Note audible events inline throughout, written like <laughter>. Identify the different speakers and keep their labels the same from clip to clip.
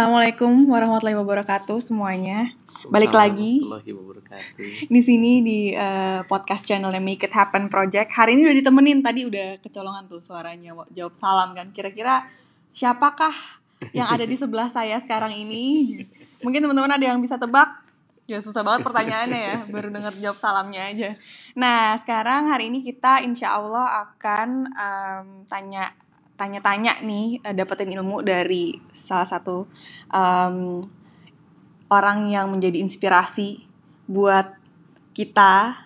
Speaker 1: Assalamualaikum warahmatullahi wabarakatuh semuanya. Balik lagi di sini di eh, podcast channelnya Make It Happen Project. Hari ini udah ditemenin tadi udah kecolongan tuh suaranya Wa- jawab salam kan. Kira-kira siapakah yang ada di sebelah saya sekarang ini? Mungkin teman-teman ada yang bisa tebak. Ya susah banget pertanyaannya ya, baru denger jawab salamnya aja. Nah sekarang hari ini kita insya Allah akan em, tanya tanya-tanya nih, eh, dapetin ilmu dari salah satu em, orang yang menjadi inspirasi buat kita.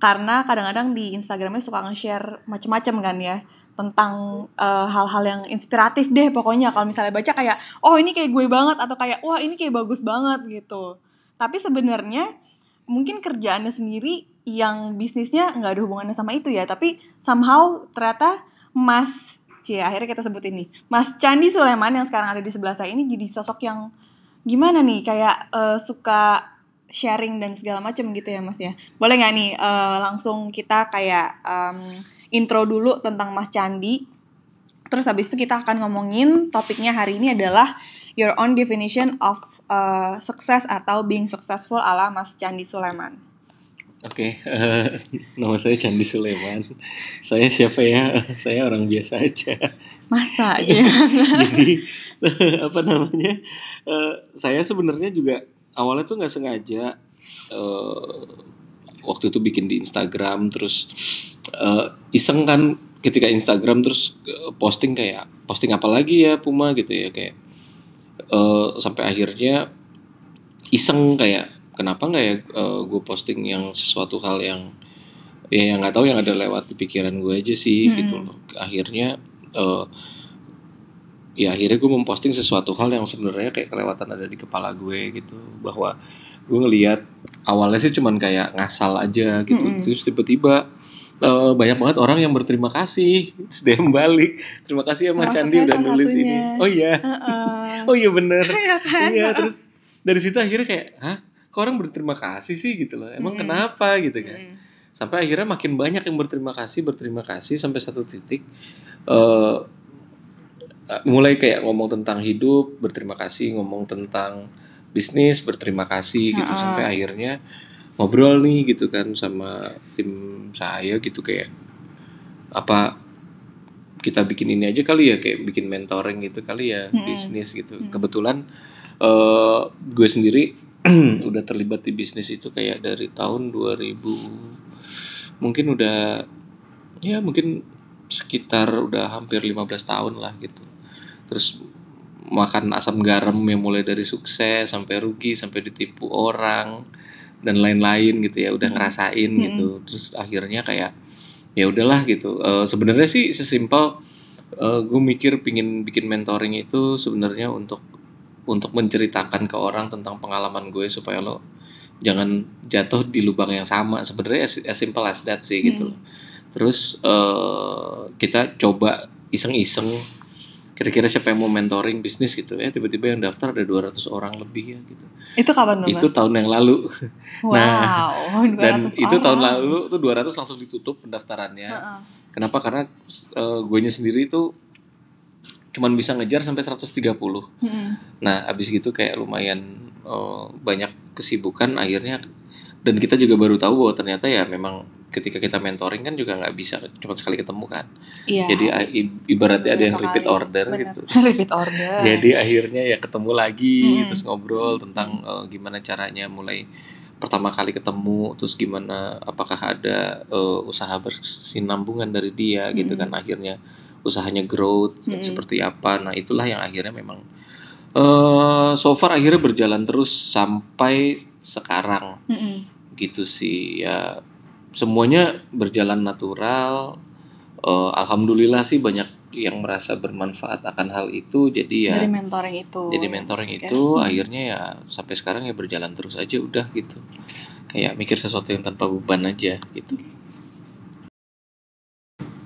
Speaker 1: Karena kadang-kadang di Instagramnya suka nge-share macem-macem kan ya tentang eh, hal-hal yang inspiratif deh pokoknya. Kalau misalnya baca kayak oh ini kayak gue banget atau kayak wah ini kayak bagus banget gitu. Tapi sebenarnya mungkin kerjaannya sendiri yang bisnisnya nggak ada hubungannya sama itu ya. Tapi somehow ternyata Mas Cie akhirnya kita sebut ini. Mas Candi Sulaiman yang sekarang ada di sebelah saya ini jadi sosok yang gimana nih? Kayak eh, suka sharing dan segala macam gitu ya Mas ya? Boleh nggak nih eh, langsung kita kayak em, intro dulu tentang Mas Candi. Terus habis itu kita akan ngomongin topiknya hari ini adalah your own definition of eh, success atau being successful ala Mas Candi Sulaiman
Speaker 2: Oke, eh, <laughs> nama saya Candi Sulaiman. Saya siapa ya? Saya orang biasa aja.
Speaker 1: masa <laughs> aja ya?
Speaker 2: Jadi <laughs> apa namanya? eh, saya sebenarnya juga awalnya tuh nggak sengaja eh, waktu itu bikin di Instagram terus eh, iseng kan ketika Instagram terus posting kayak posting apa lagi ya Puma gitu ya kayak eh, sampai akhirnya iseng kayak kenapa nggak ya gue posting yang sesuatu hal yang ya yang nggak tahu yang ada lewat di pikiran gue aja sih
Speaker 1: Mm-mm.
Speaker 2: gitu loh. Akhirnya eh, ya akhirnya gue memposting sesuatu hal yang sebenarnya kayak kelewatan ada di kepala gue gitu. Bahwa gue ngelihat awalnya sih cuman kayak ngasal aja gitu.
Speaker 1: Mm-mm.
Speaker 2: terus tiba-tiba eh, banyak banget orang yang berterima kasih. Terus DM balik. Terima kasih ya Mas Candi udah nulis ini. Oh iya.
Speaker 1: Heeh. <laughs>
Speaker 2: oh iya bener. <laughs>
Speaker 1: Iya kan?
Speaker 2: iya terus dari situ akhirnya kayak hah kok orang berterima kasih sih gitu loh emang
Speaker 1: Mm-mm.
Speaker 2: kenapa gitu kan
Speaker 1: Mm.
Speaker 2: sampai akhirnya makin banyak yang berterima kasih berterima kasih sampai satu titik eh mulai kayak ngomong tentang hidup berterima kasih ngomong tentang bisnis berterima kasih gitu
Speaker 1: Ha-ha.
Speaker 2: sampai akhirnya ngobrol nih gitu kan sama tim saya gitu kayak apa kita bikin ini aja kali ya kayak bikin mentoring gitu kali ya
Speaker 1: Mm-mm.
Speaker 2: bisnis gitu
Speaker 1: Mm.
Speaker 2: kebetulan eh gue sendiri <clears throat> udah terlibat di bisnis itu kayak dari tahun 2000 mungkin udah ya mungkin sekitar udah hampir 15 tahun lah gitu terus makan asam garam yang mulai dari sukses sampai rugi sampai ditipu orang dan lain-lain gitu ya udah
Speaker 1: Hmm.
Speaker 2: ngerasain
Speaker 1: Hmm.
Speaker 2: gitu terus akhirnya kayak ya udahlah gitu Eh, sebenarnya sih sesimpel gue mikir pingin bikin mentoring itu sebenarnya untuk untuk menceritakan ke orang tentang pengalaman gue supaya lo jangan jatuh di lubang yang sama sebenarnya as, as simple as that sih gitu
Speaker 1: Hmm.
Speaker 2: terus eh, kita coba iseng-iseng kira-kira siapa yang mau mentoring bisnis gitu ya tiba-tiba yang daftar ada 200 orang lebih ya gitu
Speaker 1: Itu kapan tuh
Speaker 2: itu
Speaker 1: mas?
Speaker 2: tahun yang lalu <laughs>
Speaker 1: Wow,
Speaker 2: dan
Speaker 1: 200
Speaker 2: itu tahun
Speaker 1: orang.
Speaker 2: lalu tuh 200 langsung ditutup pendaftarannya
Speaker 1: Heeh.
Speaker 2: kenapa karena eh, guenya sendiri tuh cuman bisa ngejar sampai 130
Speaker 1: Mm-mm.
Speaker 2: Nah, abis gitu kayak lumayan eh, banyak kesibukan akhirnya dan kita juga baru tahu bahwa ternyata ya memang ketika kita mentoring kan juga nggak bisa cuma sekali ketemu kan.
Speaker 1: Iya.
Speaker 2: Jadi ah, ibaratnya ada yang repeat
Speaker 1: kali.
Speaker 2: order
Speaker 1: Bener.
Speaker 2: gitu. <laughs>
Speaker 1: repeat order.
Speaker 2: Jadi akhirnya ya ketemu lagi
Speaker 1: Mm-mm.
Speaker 2: terus ngobrol tentang eh, gimana caranya mulai pertama kali ketemu terus gimana apakah ada eh, usaha bersinambungan dari dia gitu
Speaker 1: Mm-mm.
Speaker 2: kan akhirnya usahanya growth
Speaker 1: Mm-mm.
Speaker 2: seperti apa. Nah itulah yang akhirnya memang eh so far akhirnya berjalan terus sampai sekarang.
Speaker 1: Mm-mm.
Speaker 2: gitu sih ya. Semuanya berjalan natural. Eh, alhamdulillah sih banyak yang merasa bermanfaat akan hal itu. Jadi ya
Speaker 1: Dari mentoring itu.
Speaker 2: jadi mentoring itu akhirnya ya sampai sekarang ya berjalan terus aja udah gitu. Kayak mikir sesuatu yang tanpa beban aja gitu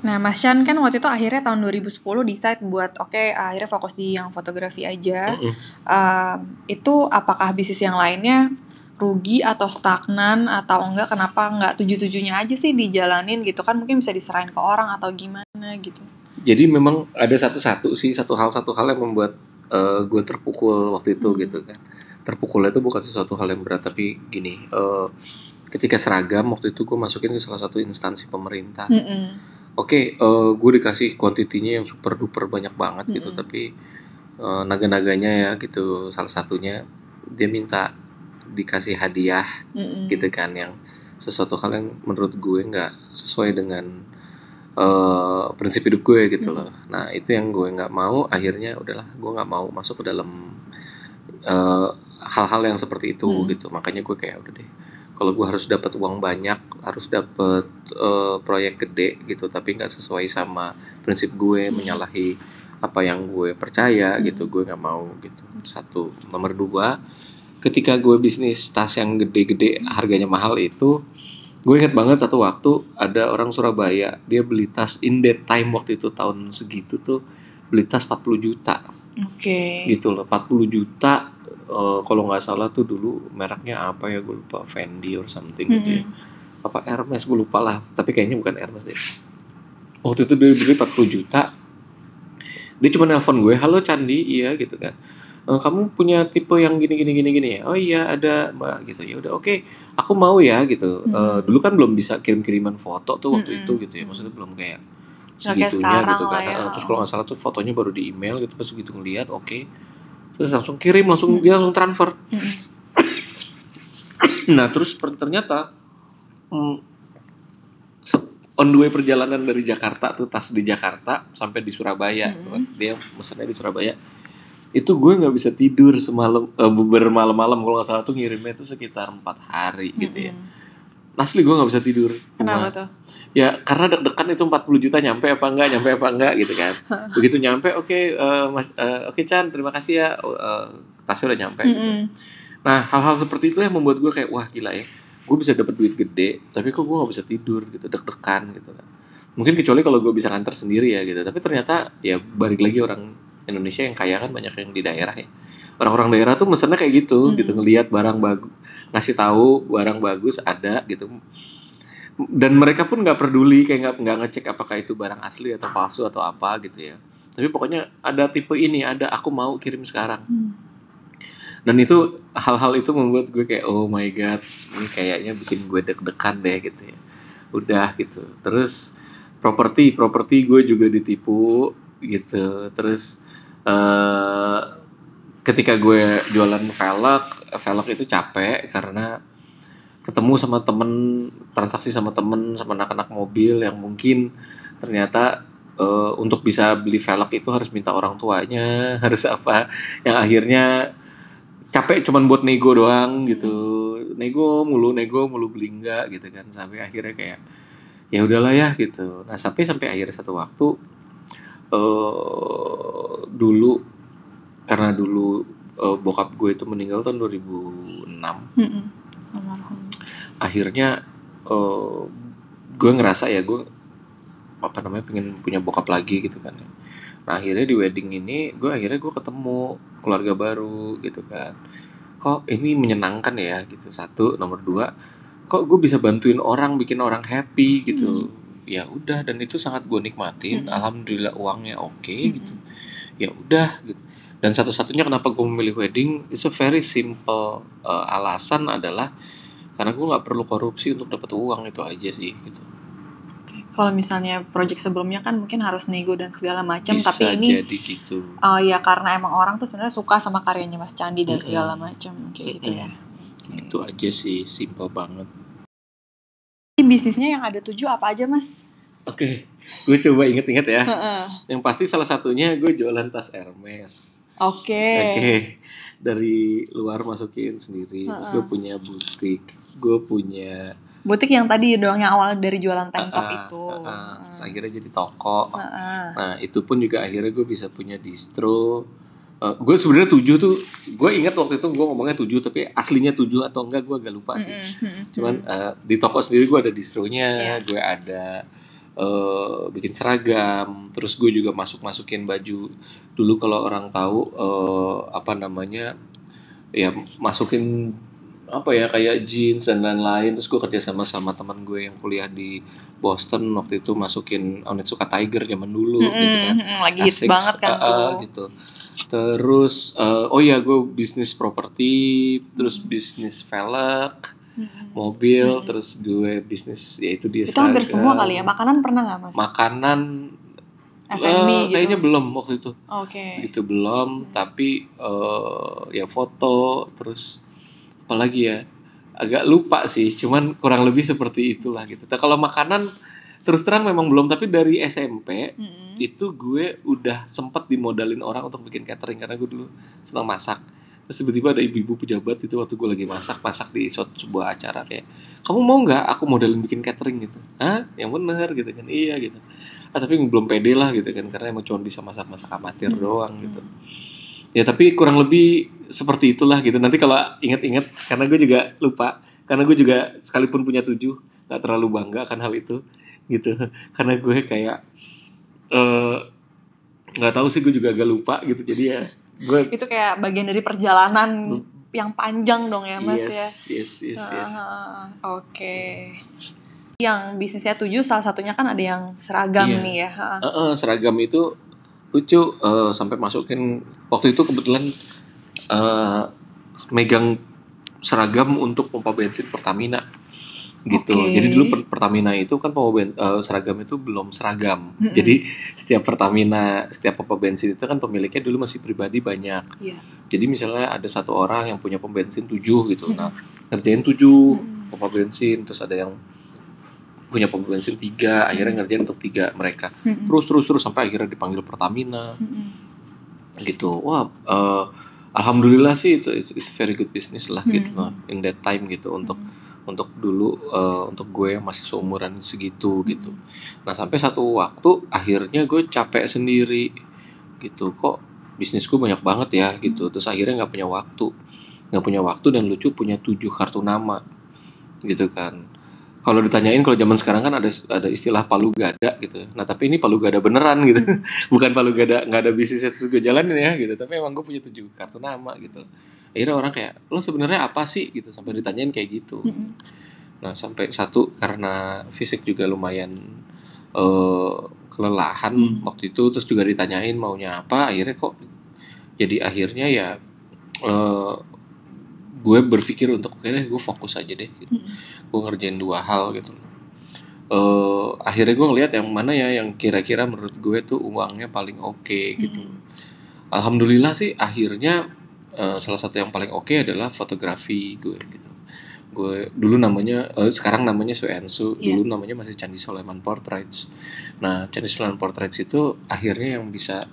Speaker 1: Nah, Mas Chan kan waktu itu akhirnya tahun 2010 decide buat oke akhirnya fokus di yang fotografi aja.
Speaker 2: Mm-mm.
Speaker 1: Um, itu apakah bisnis yang lainnya rugi atau stagnan atau enggak kenapa enggak tujuh-tujuhnya aja sih dijalanin gitu kan mungkin bisa diserahin ke orang atau gimana gitu.
Speaker 2: jadi memang ada satu-satu sih satu hal satu hal yang membuat eh, gue terpukul waktu itu gitu kan terpukulnya itu bukan sesuatu hal yang berat tapi gini eh, ketika seragam waktu itu gue masukin ke salah satu instansi pemerintah
Speaker 1: Mm-mm.
Speaker 2: Oke, eh, gue dikasih kuantitinya yang super duper banyak banget gitu, tapi eh, naga-naganya ya gitu, salah satunya dia minta dikasih hadiah
Speaker 1: Mm-mm.
Speaker 2: gitu kan, yang sesuatu hal yang menurut gue nggak sesuai dengan eh, prinsip hidup gue gitu loh. Nah itu yang gue nggak mau, akhirnya udahlah gue nggak mau masuk ke dalam eh, hal-hal yang seperti itu gitu, makanya gue kayak udah deh kalau gue harus dapat uang banyak harus dapat eh, proyek gede gitu tapi nggak sesuai sama prinsip gue menyalahi apa yang gue percaya gitu gue nggak mau gitu. Satu. Nomor dua ketika gue bisnis tas yang gede-gede harganya mahal itu gue inget banget satu waktu ada orang Surabaya dia beli tas in that time waktu itu tahun segitu tuh beli tas 40 juta.
Speaker 1: Oke.
Speaker 2: gitu loh 40 juta eh, kalau nggak salah tuh dulu mereknya apa ya gue lupa Fendi or something gitu ya. Apa Hermes gue lupa lah tapi kayaknya bukan Hermes deh. Waktu itu dia beli 40 juta. Dia cuma nelpon gue halo Candi iya gitu kan. "Eh, kamu punya tipe yang gini gini gini gini ya? Oh iya ada mbak gitu. Ya udah oke aku mau ya gitu. Eh, dulu kan belum bisa kirim kiriman foto tuh waktu itu gitu ya. Maksudnya belum kayak segitunya gitu kan.
Speaker 1: ya.
Speaker 2: Terus kalau nggak salah tuh fotonya baru di email gitu pas begitu ngeliat oke terus langsung kirim langsung dia langsung transfer. Nah terus ternyata mm, se- on the way perjalanan dari Jakarta tuh tas di Jakarta sampai di Surabaya. Dia mesennya di Surabaya. Itu gue nggak bisa tidur semalam eh, bermalam-malam. Kalau nggak salah tuh ngirimnya itu sekitar empat hari gitu ya. Asli gue nggak bisa tidur.
Speaker 1: Kenapa
Speaker 2: Cuma-
Speaker 1: tuh?
Speaker 2: Ya karena deg-degan itu 40 juta nyampe apa enggak nyampe apa enggak gitu kan. Begitu nyampe oke eh, mas eh, oke Chan terima kasih ya eh, tasnya udah nyampe gitu.
Speaker 1: Mm-mm.
Speaker 2: nah hal-hal seperti itu yang membuat gue kayak wah gila ya gue bisa dapat duit gede tapi kok gue nggak bisa tidur gitu deg-degan gitu kan. Mungkin kecuali kalau gue bisa nganter sendiri ya gitu. Tapi ternyata ya balik lagi orang Indonesia yang kaya kan banyak yang di daerah ya. Orang-orang daerah tuh mesennya kayak gitu gitu ngelihat barang bagus ngasih tahu barang bagus ada gitu dan mereka pun nggak peduli kayak nggak nggak ngecek apakah itu barang asli atau palsu atau apa gitu ya. Tapi pokoknya ada tipe ini ada aku mau kirim sekarang. Dan itu hal-hal itu membuat gue kayak oh my god ini kayaknya bikin gue deg-degan deh gitu ya. Udah gitu. Terus properti properti gue juga ditipu gitu. Terus eh ketika gue jualan velg velg itu capek karena ketemu sama temen transaksi sama temen sama anak-anak mobil yang mungkin ternyata eh, untuk bisa beli velg itu harus minta orang tuanya <laughs> harus apa. Yang akhirnya capek cuman buat nego doang gitu. Nego mulu nego mulu beli enggak gitu kan. Sampai akhirnya kayak ya udahlah ya gitu. Nah sampai sampai akhirnya satu waktu eh dulu karena dulu eh, bokap gue itu meninggal tahun 2006
Speaker 1: Mm-mm. Almarhum.
Speaker 2: Akhirnya eh gue ngerasa ya gue apa namanya pengen punya bokap lagi gitu kan nah akhirnya di wedding ini gue akhirnya gue ketemu keluarga baru gitu kan. Kok ini menyenangkan ya gitu. Satu nomor dua kok gue bisa bantuin orang bikin orang happy gitu. Ya udah dan itu sangat gue nikmatin. Alhamdulillah uangnya oke gitu. Ya udah gitu. Dan satu-satunya kenapa gue memilih wedding it's a very simple uh, alasan adalah karena gue nggak perlu korupsi untuk dapat uang itu aja sih gitu.
Speaker 1: Kalau misalnya project sebelumnya kan mungkin harus nego dan segala macam, tapi ini
Speaker 2: jadi gitu.
Speaker 1: oh ya karena emang orang tuh sebenarnya suka sama karyanya Mas Candi dan segala macam kayak gitu ya.
Speaker 2: itu aja sih simple banget.
Speaker 1: Ini bisnisnya yang ada tujuh apa aja Mas?
Speaker 2: oke gue coba inget-inget ya. Yang pasti salah satunya gue jualan tas Hermes.
Speaker 1: Oke.
Speaker 2: Oke, dari luar masukin sendiri. Terus gue punya butik, gue punya
Speaker 1: Butik yang tadi doang yang awal dari jualan tank top
Speaker 2: ah,
Speaker 1: itu.
Speaker 2: ah, ah, terus akhirnya jadi toko.
Speaker 1: Heeh.
Speaker 2: Nah itu pun juga akhirnya gue bisa punya distro. Eh, gue sebenarnya tujuh tuh, gue ingat waktu itu gue ngomongnya tujuh, tapi aslinya tujuh atau enggak gue agak lupa sih. Cuman eh, di toko sendiri gue ada distronya,
Speaker 1: Iya.
Speaker 2: gue ada eh, bikin seragam, terus gue juga masuk masukin baju. Dulu kalau orang tahu eh, apa namanya, ya masukin apa ya kayak jeans dan lain-lain. Terus gue kerja sama sama teman gue yang kuliah di Boston waktu itu masukin Onitsuka Tiger zaman dulu gitu kan.
Speaker 1: Lagi hits banget kan
Speaker 2: ah,
Speaker 1: tuh.
Speaker 2: gitu. terus eh, oh iya gue bisnis properti terus bisnis velg mobil terus gue bisnis yaitu di
Speaker 1: Itu hampir semua kali ya. Makanan pernah nggak mas?
Speaker 2: makanan
Speaker 1: F&B
Speaker 2: eh,
Speaker 1: gitu.
Speaker 2: kayaknya belum waktu itu
Speaker 1: Oke.
Speaker 2: gitu belum tapi eh, ya foto terus apalagi ya agak lupa sih cuman kurang lebih seperti itulah gitu. Nah, kalau makanan terus terang memang belum tapi dari SMP
Speaker 1: Mm-mm.
Speaker 2: itu gue udah sempet dimodalin orang untuk bikin catering karena gue dulu senang masak. Terus tiba-tiba ada ibu-ibu pejabat itu waktu gue lagi masak masak di suatu sebuah acara kayak kamu mau nggak aku modalin bikin catering? Gitu. Ah yang bener gitu kan. Iya gitu. Ah tapi belum pede lah gitu kan karena emang cuma bisa masak-masak amatir doang gitu ya tapi kurang lebih seperti itulah gitu nanti kalau inget-inget karena gue juga lupa karena gue juga sekalipun punya tujuh nggak terlalu bangga akan hal itu gitu karena gue kayak eh, nggak tahu sih gue juga agak lupa gitu jadi ya gue
Speaker 1: Itu kayak bagian dari perjalanan yang panjang dong ya mas ya.
Speaker 2: yes yes yes yes
Speaker 1: Ah, Oke. Yang bisnisnya tujuh salah satunya kan ada yang seragam
Speaker 2: Iya.
Speaker 1: nih ya.
Speaker 2: Eh, eh, seragam itu lucu eh, sampai masukin waktu itu kebetulan eh, megang seragam untuk pompa bensin Pertamina gitu.
Speaker 1: Oke.
Speaker 2: Jadi dulu per- Pertamina itu kan pompa ben- eh, seragam itu belum seragam. Jadi setiap Pertamina, setiap pompa bensin itu kan pemiliknya dulu masih pribadi banyak.
Speaker 1: Iya.
Speaker 2: Jadi misalnya ada satu orang yang punya pom bensin tujuh gitu, nah ngerjain tujuh pompa bensin, terus ada yang punya pom bensin tiga, akhirnya ngerjain untuk tiga mereka.
Speaker 1: Mm-mm.
Speaker 2: Terus terus terus sampai akhirnya dipanggil Pertamina
Speaker 1: Mm-mm.
Speaker 2: gitu. Wah, eh, alhamdulillah sih it's, it's, it's very good business lah gitu loh, in that time gitu untuk untuk dulu eh, untuk gue yang masih seumuran segitu gitu. Nah sampai satu waktu akhirnya gue capek sendiri gitu kok bisnisku banyak banget ya gitu terus akhirnya nggak punya waktu nggak punya waktu dan lucu punya tujuh kartu nama gitu kan kalau ditanyain kalau zaman sekarang kan ada ada istilah palu gada gitu. Nah tapi ini palu gada beneran gitu. <laughs> Bukan palu gada nggak ada bisnis terus gue jalanin ya gitu. Tapi emang gue punya tujuh kartu nama gitu. Akhirnya orang kayak lo sebenarnya apa sih? Gitu sampai ditanyain kayak gitu. Nah, sampai satu karena fisik juga lumayan eh kelelahan
Speaker 1: Hmm.
Speaker 2: waktu itu terus juga ditanyain maunya apa, akhirnya kok jadi akhirnya ya eh gue berpikir untuk kayaknya gue fokus aja deh gitu. Gue ngerjain dua hal gitu. eh akhirnya gue ngeliat yang mana ya yang kira-kira menurut gue tuh uangnya paling oke gitu. Alhamdulillah sih akhirnya eh, salah satu yang paling oke adalah fotografi gue gitu. Gue dulu namanya eh, sekarang namanya Suensu,
Speaker 1: Iya.
Speaker 2: dulu namanya masih Candi Soleman Portraits. Nah, Candi Soleman Portraits itu akhirnya yang bisa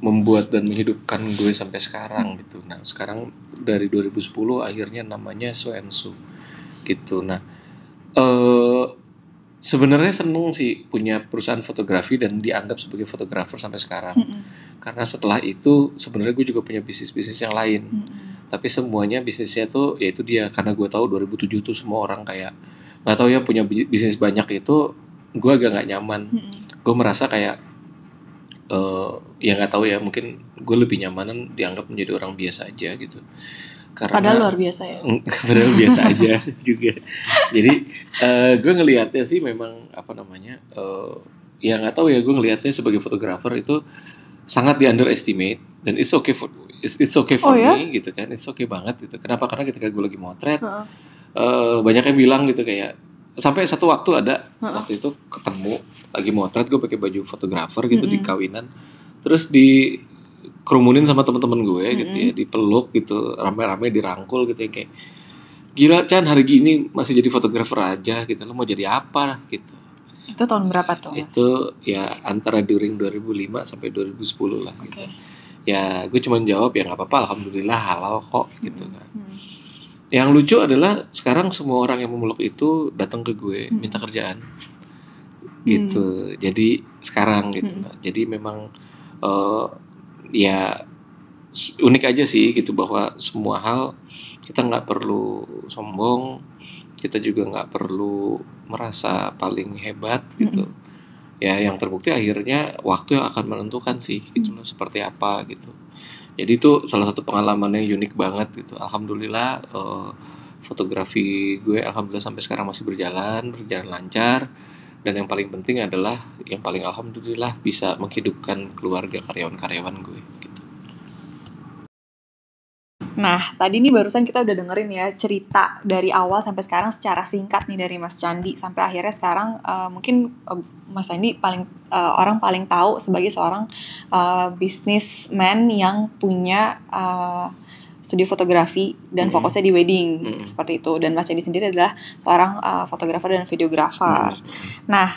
Speaker 2: membuat dan menghidupkan gue sampai sekarang gitu. Nah, sekarang dari 2010 akhirnya namanya Suensu gitu. Nah, eh sebenarnya seneng sih punya perusahaan fotografi dan dianggap sebagai fotografer sampai sekarang.
Speaker 1: Mm-mm.
Speaker 2: Karena setelah itu sebenarnya gue juga punya bisnis-bisnis yang lain.
Speaker 1: Mm-mm.
Speaker 2: Tapi semuanya bisnisnya tuh yaitu dia karena gue tahu 2007 tuh semua orang kayak nggak tahu ya punya bi- bisnis banyak itu gue agak nggak nyaman.
Speaker 1: Mm-mm.
Speaker 2: Gue merasa kayak eh ya nggak tahu ya mungkin gue lebih nyamanan dianggap menjadi orang biasa aja gitu. Karena
Speaker 1: Padahal luar biasa ya. <laughs>
Speaker 2: padahal biasa aja <laughs> juga. Jadi eh, gue ngelihatnya sih memang apa namanya eh, ya nggak tahu ya gue ngelihatnya sebagai fotografer itu sangat di underestimate dan it's okay for it's, it's okay for
Speaker 1: Oh, ya?
Speaker 2: me gitu kan. It's okay banget gitu. Kenapa? Karena ketika gue lagi motret
Speaker 1: Heeh.
Speaker 2: eh, banyak yang bilang gitu kayak sampai satu waktu ada waktu itu ketemu lagi motret gue pakai baju fotografer gitu di kawinan. Terus di kerumunin sama teman-teman gue gitu ya dipeluk gitu rame-rame dirangkul gitu ya kayak gila Chan hari gini masih jadi fotografer aja gitu lo mau jadi apa? gitu.
Speaker 1: Itu tahun berapa tuh? Mas?
Speaker 2: itu ya antara during 2005 sampai 2010 lah gitu. Ya gue cuma jawab ya nggak apa-apa alhamdulillah halal kok gitu kan.
Speaker 1: Hmm.
Speaker 2: yang lucu adalah sekarang semua orang yang memeluk itu datang ke gue minta kerjaan. Gitu. Jadi sekarang gitu. Nah, jadi memang eh, ya unik aja sih gitu bahwa semua hal kita nggak perlu sombong kita juga nggak perlu merasa paling hebat gitu. Ya yang terbukti akhirnya waktu yang akan menentukan sih gitu loh seperti apa gitu. Jadi itu salah satu pengalaman yang unik banget gitu. Alhamdulillah eh, fotografi gue alhamdulillah sampai sekarang masih berjalan berjalan lancar dan yang paling penting adalah yang paling alhamdulillah bisa menghidupkan keluarga karyawan-karyawan gue gitu.
Speaker 1: Nah, tadi ini barusan kita udah dengerin ya cerita dari awal sampai sekarang secara singkat nih dari Mas Candi sampai akhirnya sekarang uh, mungkin uh, Mas Candi paling uh, orang paling tahu sebagai seorang uh, bisnismen yang punya uh, studio fotografi dan
Speaker 2: Mm-hmm.
Speaker 1: fokusnya di wedding
Speaker 2: Mm-hmm.
Speaker 1: seperti itu dan Mas Candi sendiri adalah seorang uh, fotografer dan videografer.
Speaker 2: Mm-hmm.
Speaker 1: Nah,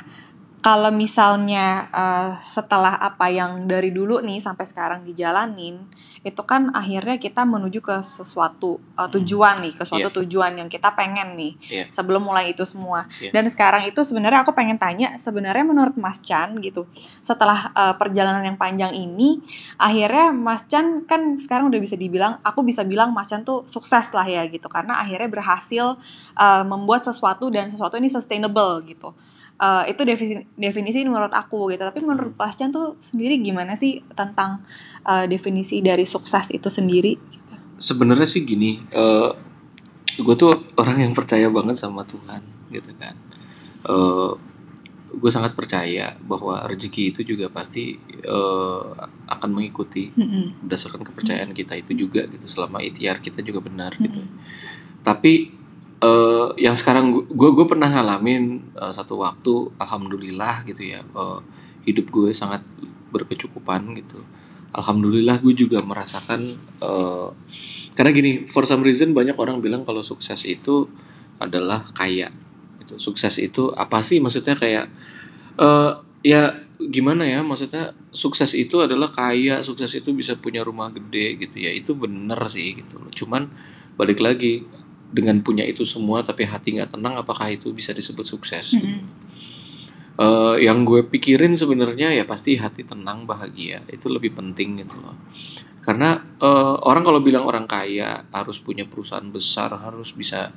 Speaker 1: kalau misalnya uh, setelah apa yang dari dulu nih sampai sekarang dijalanin, itu kan akhirnya kita menuju ke sesuatu uh, tujuan nih, ke suatu
Speaker 2: Iya.
Speaker 1: tujuan yang kita pengen nih
Speaker 2: Iya.
Speaker 1: sebelum mulai itu semua.
Speaker 2: Iya.
Speaker 1: Dan sekarang itu sebenarnya aku pengen tanya, sebenarnya menurut Mas Chan gitu, setelah uh, perjalanan yang panjang ini, akhirnya Mas Chan kan sekarang udah bisa dibilang, aku bisa bilang Mas Chan tuh sukses lah ya gitu, karena akhirnya berhasil uh, membuat sesuatu dan sesuatu ini sustainable gitu. Uh, itu definisi definisi menurut aku gitu. Tapi menurut Mas Chan tuh sendiri gimana sih tentang uh, definisi dari sukses itu sendiri?
Speaker 2: Sebenarnya sih gini eh gue tuh orang yang percaya banget sama Tuhan gitu kan. Eh gue sangat percaya bahwa rezeki itu juga pasti eh, akan mengikuti
Speaker 1: Mm-mm.
Speaker 2: berdasarkan kepercayaan kita itu juga gitu selama ikhtiar kita juga benar gitu.
Speaker 1: Mm-mm.
Speaker 2: tapi eh yang sekarang gue gue pernah ngalamin eh, satu waktu alhamdulillah gitu ya eh, hidup gue sangat berkecukupan gitu. Alhamdulillah gue juga merasakan eh, karena gini for some reason banyak orang bilang kalau sukses itu adalah kaya gitu. Sukses itu apa sih? Maksudnya kayak eh ya gimana ya? Maksudnya sukses itu adalah kaya sukses itu bisa punya rumah gede gitu ya. Itu bener sih gitu cuman balik lagi dengan punya itu semua tapi hati nggak tenang apakah itu bisa disebut sukses gitu.
Speaker 1: Mm-mm.
Speaker 2: Eh, yang gue pikirin sebenarnya ya pasti hati tenang bahagia itu lebih penting gitu loh karena eh, orang kalau bilang orang kaya harus punya perusahaan besar harus bisa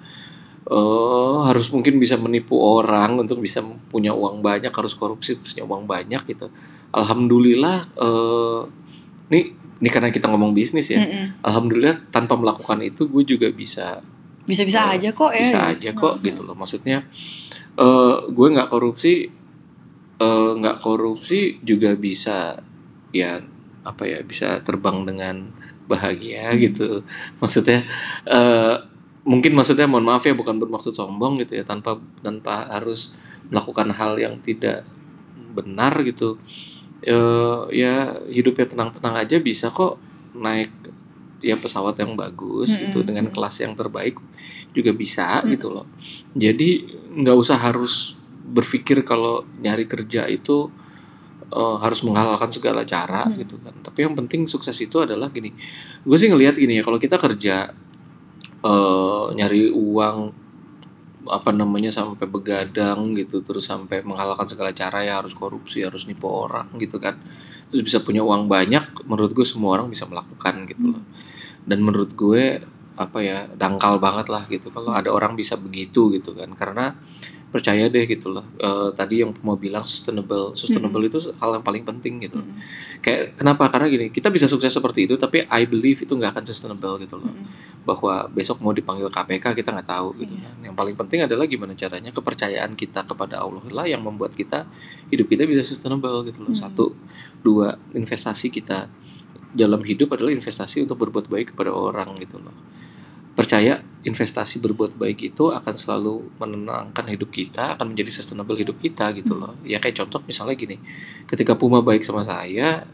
Speaker 2: eh harus mungkin bisa menipu orang untuk bisa punya uang banyak harus korupsi terus punya uang banyak gitu alhamdulillah eh ini ini karena kita ngomong bisnis ya
Speaker 1: Mm-mm.
Speaker 2: alhamdulillah tanpa melakukan itu gue juga bisa
Speaker 1: bisa-bisa
Speaker 2: Eh,
Speaker 1: aja kok ya
Speaker 2: bisa aja kok gitu loh. Maksudnya eh gue nggak korupsi eh, nggak korupsi juga bisa ya apa ya bisa terbang dengan bahagia
Speaker 1: Hmm.
Speaker 2: gitu. Maksudnya eh mungkin maksudnya mohon maaf ya bukan bermaksud sombong gitu ya tanpa tanpa harus melakukan hal yang tidak benar gitu. Eh ya hidupnya tenang-tenang aja bisa kok naik ya pesawat yang bagus
Speaker 1: Mm-mm.
Speaker 2: gitu dengan kelas yang terbaik juga bisa
Speaker 1: Mm.
Speaker 2: gitu loh jadi nggak usah harus berpikir kalau nyari kerja itu eh, harus menghalalkan segala cara
Speaker 1: Mm.
Speaker 2: gitu kan tapi yang penting sukses itu adalah gini gue sih ngelihat gini ya kalau kita kerja eh, nyari uang apa namanya sampai begadang gitu terus sampai menghalalkan segala cara ya harus korupsi harus nipu orang gitu kan terus bisa punya uang banyak menurut gue semua orang bisa melakukan gitu loh dan menurut gue apa ya dangkal banget lah gitu kalau ada orang bisa begitu gitu kan karena percaya deh gitu loh Eh, tadi yang mau bilang sustainable sustainable itu hal yang paling penting gitu
Speaker 1: Mm-mm.
Speaker 2: kayak kenapa karena gini kita bisa sukses seperti itu tapi I believe itu nggak akan sustainable gitu loh
Speaker 1: Mm-mm.
Speaker 2: bahwa besok mau dipanggil KPK kita nggak tahu gitu
Speaker 1: Iya.
Speaker 2: kan. Yang paling penting adalah gimana caranya kepercayaan kita kepada Allah lah yang membuat kita hidup kita bisa sustainable gitu loh.
Speaker 1: Hmm.
Speaker 2: Satu, dua investasi kita dalam hidup adalah investasi untuk berbuat baik kepada orang gitu loh. Percaya investasi berbuat baik itu akan selalu menenangkan hidup kita, akan menjadi sustainable hidup kita gitu loh. Ya kayak contoh misalnya gini, ketika Puma baik sama saya,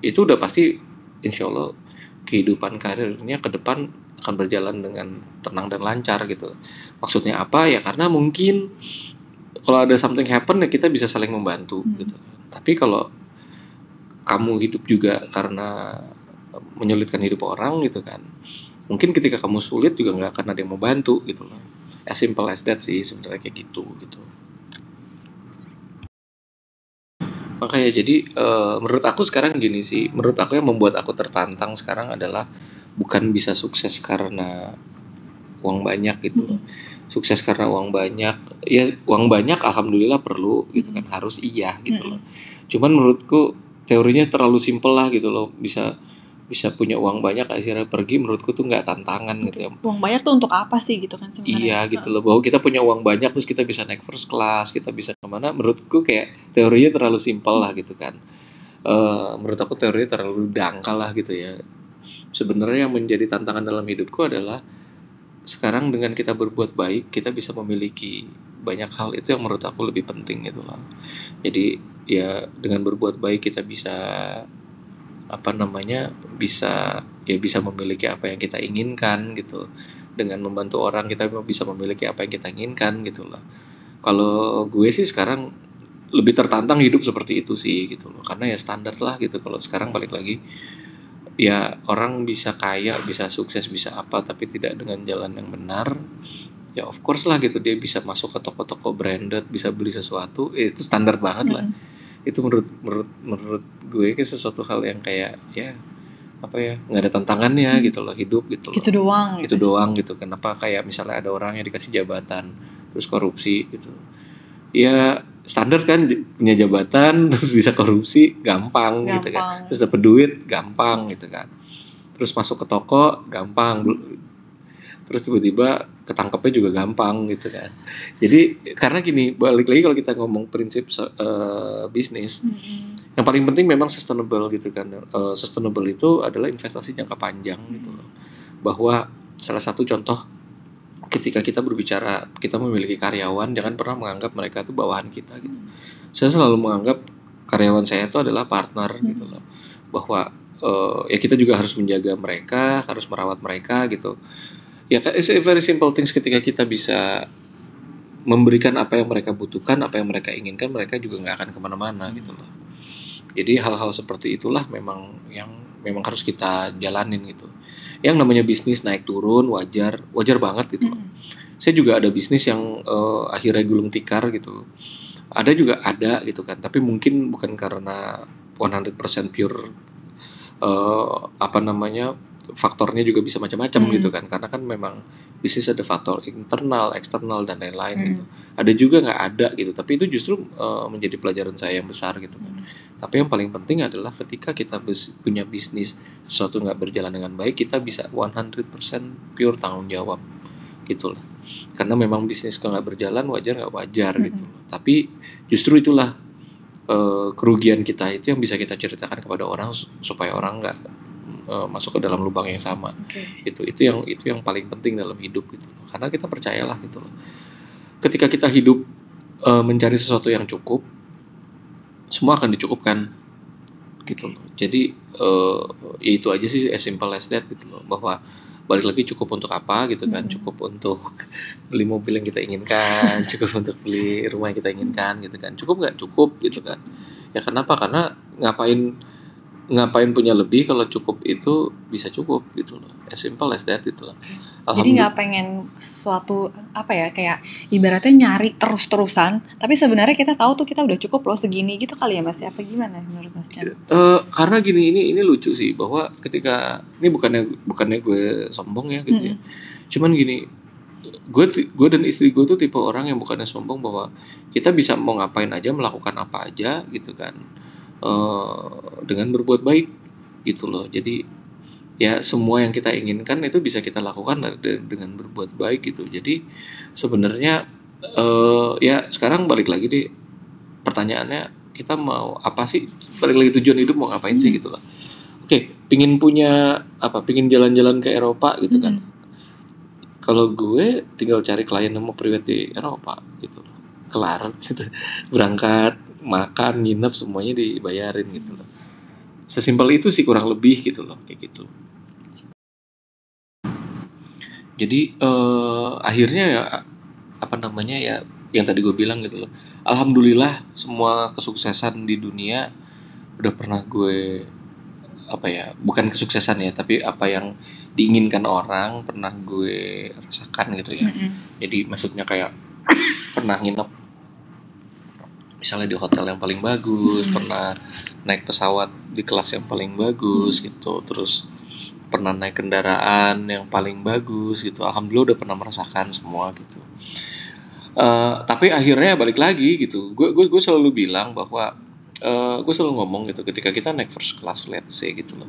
Speaker 2: itu udah pasti insya Allah kehidupan karirnya ke depan akan berjalan dengan tenang dan lancar gitu. Maksudnya apa ya? Karena mungkin kalau ada something happen ya kita bisa saling membantu
Speaker 1: Hmm.
Speaker 2: gitu. Tapi kalau kamu hidup juga karena menyulitkan hidup orang gitu kan. Mungkin ketika kamu sulit juga nggak akan ada yang mau bantu gitu loh. As simple as that sih sebenarnya kayak gitu gitu. Makanya jadi eh, menurut aku sekarang gini sih, menurut aku yang membuat aku tertantang sekarang adalah bukan bisa sukses karena uang banyak gitu loh. Sukses karena uang banyak, ya uang banyak alhamdulillah perlu gitu kan, harus iya gitu loh. Cuman menurutku teorinya terlalu simpel lah gitu loh, bisa bisa punya uang banyak akhirnya pergi menurutku tuh nggak tantangan gitu ya.
Speaker 1: uang banyak tuh untuk apa sih gitu kan sebenarnya?
Speaker 2: Iya gitu loh. Bahwa kita punya uang banyak terus kita bisa naik first class kita bisa ke mana menurutku kayak teorinya terlalu simpel lah gitu kan. Eh menurut aku teorinya terlalu dangkal lah gitu ya. Sebenarnya yang menjadi tantangan dalam hidupku adalah sekarang dengan kita berbuat baik kita bisa memiliki banyak hal itu yang menurut aku lebih penting gitu loh. Jadi ya dengan berbuat baik kita bisa apa namanya bisa ya bisa memiliki apa yang kita inginkan gitu. Dengan membantu orang kita bisa memiliki apa yang kita inginkan gitu loh. Kalau gue sih sekarang lebih tertantang hidup seperti itu sih gitu loh. Karena ya standar lah gitu. Kalau sekarang balik lagi ya orang bisa kaya bisa sukses bisa apa tapi tidak dengan jalan yang benar ya of course lah gitu. Dia bisa masuk ke toko-toko branded bisa beli sesuatu. Ya itu standar banget lah. Mm. itu menurut menurut menurut gue kayak sesuatu hal yang kayak ya apa ya nggak ada tantangannya mm. gitu loh hidup gitu loh.
Speaker 1: gitu doang
Speaker 2: gitu gitu doang gitu. Kenapa kayak misalnya ada orang yang dikasih jabatan terus korupsi gitu. Ya standar kan punya jabatan <laughs> terus bisa korupsi gampang, gampang. gitu kan. Terus dapat duit gampang gitu kan. Terus masuk ke toko gampang. Terus tiba-tiba ketangkepnya juga gampang gitu kan jadi karena gini balik lagi kalau kita ngomong prinsip uh, bisnis mm-hmm. yang paling penting memang sustainable gitu kan uh, sustainable itu adalah investasi jangka panjang mm-hmm. gitu loh bahwa salah satu contoh ketika kita berbicara kita memiliki karyawan jangan pernah menganggap mereka itu bawahan kita gitu mm-hmm. saya selalu menganggap karyawan saya itu adalah partner mm-hmm. gitu loh bahwa uh, ya kita juga harus menjaga mereka harus merawat mereka gitu ya it's a very simple things ketika kita bisa memberikan apa yang mereka butuhkan apa yang mereka inginkan mereka juga nggak akan ke mana-mana hmm. gitu loh jadi hal-hal seperti itulah memang yang memang harus kita jalanin gitu yang namanya bisnis naik turun wajar wajar banget gitu loh. Hmm. saya juga ada bisnis yang uh, akhirnya gulung tikar gitu ada juga ada gitu kan tapi mungkin bukan karena 100% pure uh, apa namanya faktornya juga bisa macam-macam hmm. gitu kan karena kan memang bisnis ada faktor internal eksternal dan lain-lain hmm. gitu ada juga nggak ada gitu tapi itu justru uh, menjadi pelajaran saya yang besar gitu kan hmm. tapi yang paling penting adalah ketika kita punya bisnis sesuatu nggak berjalan dengan baik kita bisa 100% pure tanggung jawab gitu lah karena memang bisnis kalau nggak berjalan wajar nggak wajar hmm. gitu tapi justru itulah uh, kerugian kita itu yang bisa kita ceritakan kepada orang supaya orang nggak uh, masuk ke dalam lubang yang sama. Okay. itu itu yang itu yang paling penting dalam hidup gitu. Karena kita percayalah gitu loh. Ketika kita hidup uh, mencari sesuatu yang cukup semua akan dicukupkan gitu loh. Jadi uh, ya itu aja sih as simple as that gitu loh. Bahwa balik lagi cukup untuk apa gitu kan? Hmm. cukup untuk beli mobil yang kita inginkan <laughs> cukup untuk beli rumah yang kita inginkan gitu kan? Cukup nggak cukup gitu kan? Ya kenapa? Karena ngapain ngapain punya lebih kalau cukup itu bisa cukup gitu loh as simple as that gitu loh
Speaker 1: jadi nggak pengen suatu apa ya kayak ibaratnya nyari terus terusan tapi sebenarnya kita tahu tuh kita udah cukup loh segini gitu kali ya mas ya? apa gimana menurut mas Chan?
Speaker 2: Uh, karena gini ini ini lucu sih bahwa ketika ini bukannya bukannya gue sombong ya gitu mm -hmm. ya cuman gini gue gue dan istri gue tuh tipe orang yang bukannya sombong bahwa kita bisa mau ngapain aja melakukan apa aja gitu kan uh, dengan berbuat baik gitu loh. Jadi ya semua yang kita inginkan itu bisa kita lakukan dengan berbuat baik gitu. Jadi sebenarnya uh, ya sekarang balik lagi deh pertanyaannya kita mau apa sih? Balik lagi tujuan hidup mau ngapain hmm. sih gitu loh. Oke pingin punya apa? Pingin jalan-jalan ke Eropa gitu kan. hmm. kan kalau gue tinggal cari klien yang mau priwet di Eropa gitu kelar gitu. <laughs> Berangkat makan nginep semuanya dibayarin gitu loh. Sesimpel itu sih kurang lebih gitu loh kayak gitu. Jadi uh, akhirnya ya apa namanya ya yang tadi gue bilang gitu loh. Alhamdulillah semua kesuksesan di dunia udah pernah gue apa ya bukan kesuksesan ya tapi apa yang diinginkan orang pernah gue rasakan gitu ya. Mm -hmm. jadi maksudnya kayak pernah nginep misalnya di hotel yang paling bagus hmm. pernah naik pesawat di kelas yang paling bagus hmm. gitu terus pernah naik kendaraan yang paling bagus gitu alhamdulillah udah pernah merasakan semua gitu uh, tapi akhirnya balik lagi gitu gue gue gue selalu bilang bahwa uh, gue selalu ngomong gitu ketika kita naik first class let's say gitu loh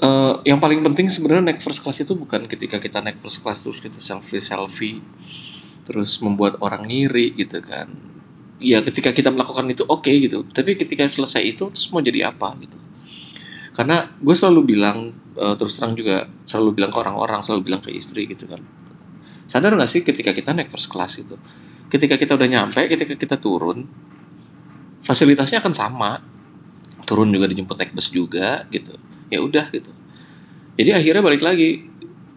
Speaker 2: Uh, yang paling penting sebenarnya naik first class itu bukan ketika kita naik first class terus kita selfie selfie terus membuat orang ngiri gitu kan ya ketika kita melakukan itu oke okay, gitu. Tapi ketika selesai itu terus mau jadi apa gitu. Karena gue selalu bilang uh, terus terang juga selalu bilang ke orang-orang selalu bilang ke istri gitu kan. Sadar nggak sih ketika kita naik first class itu? Ketika kita udah nyampe ketika kita turun fasilitasnya akan sama. Turun juga dijemput naik bus juga gitu. Ya udah gitu. Jadi akhirnya balik lagi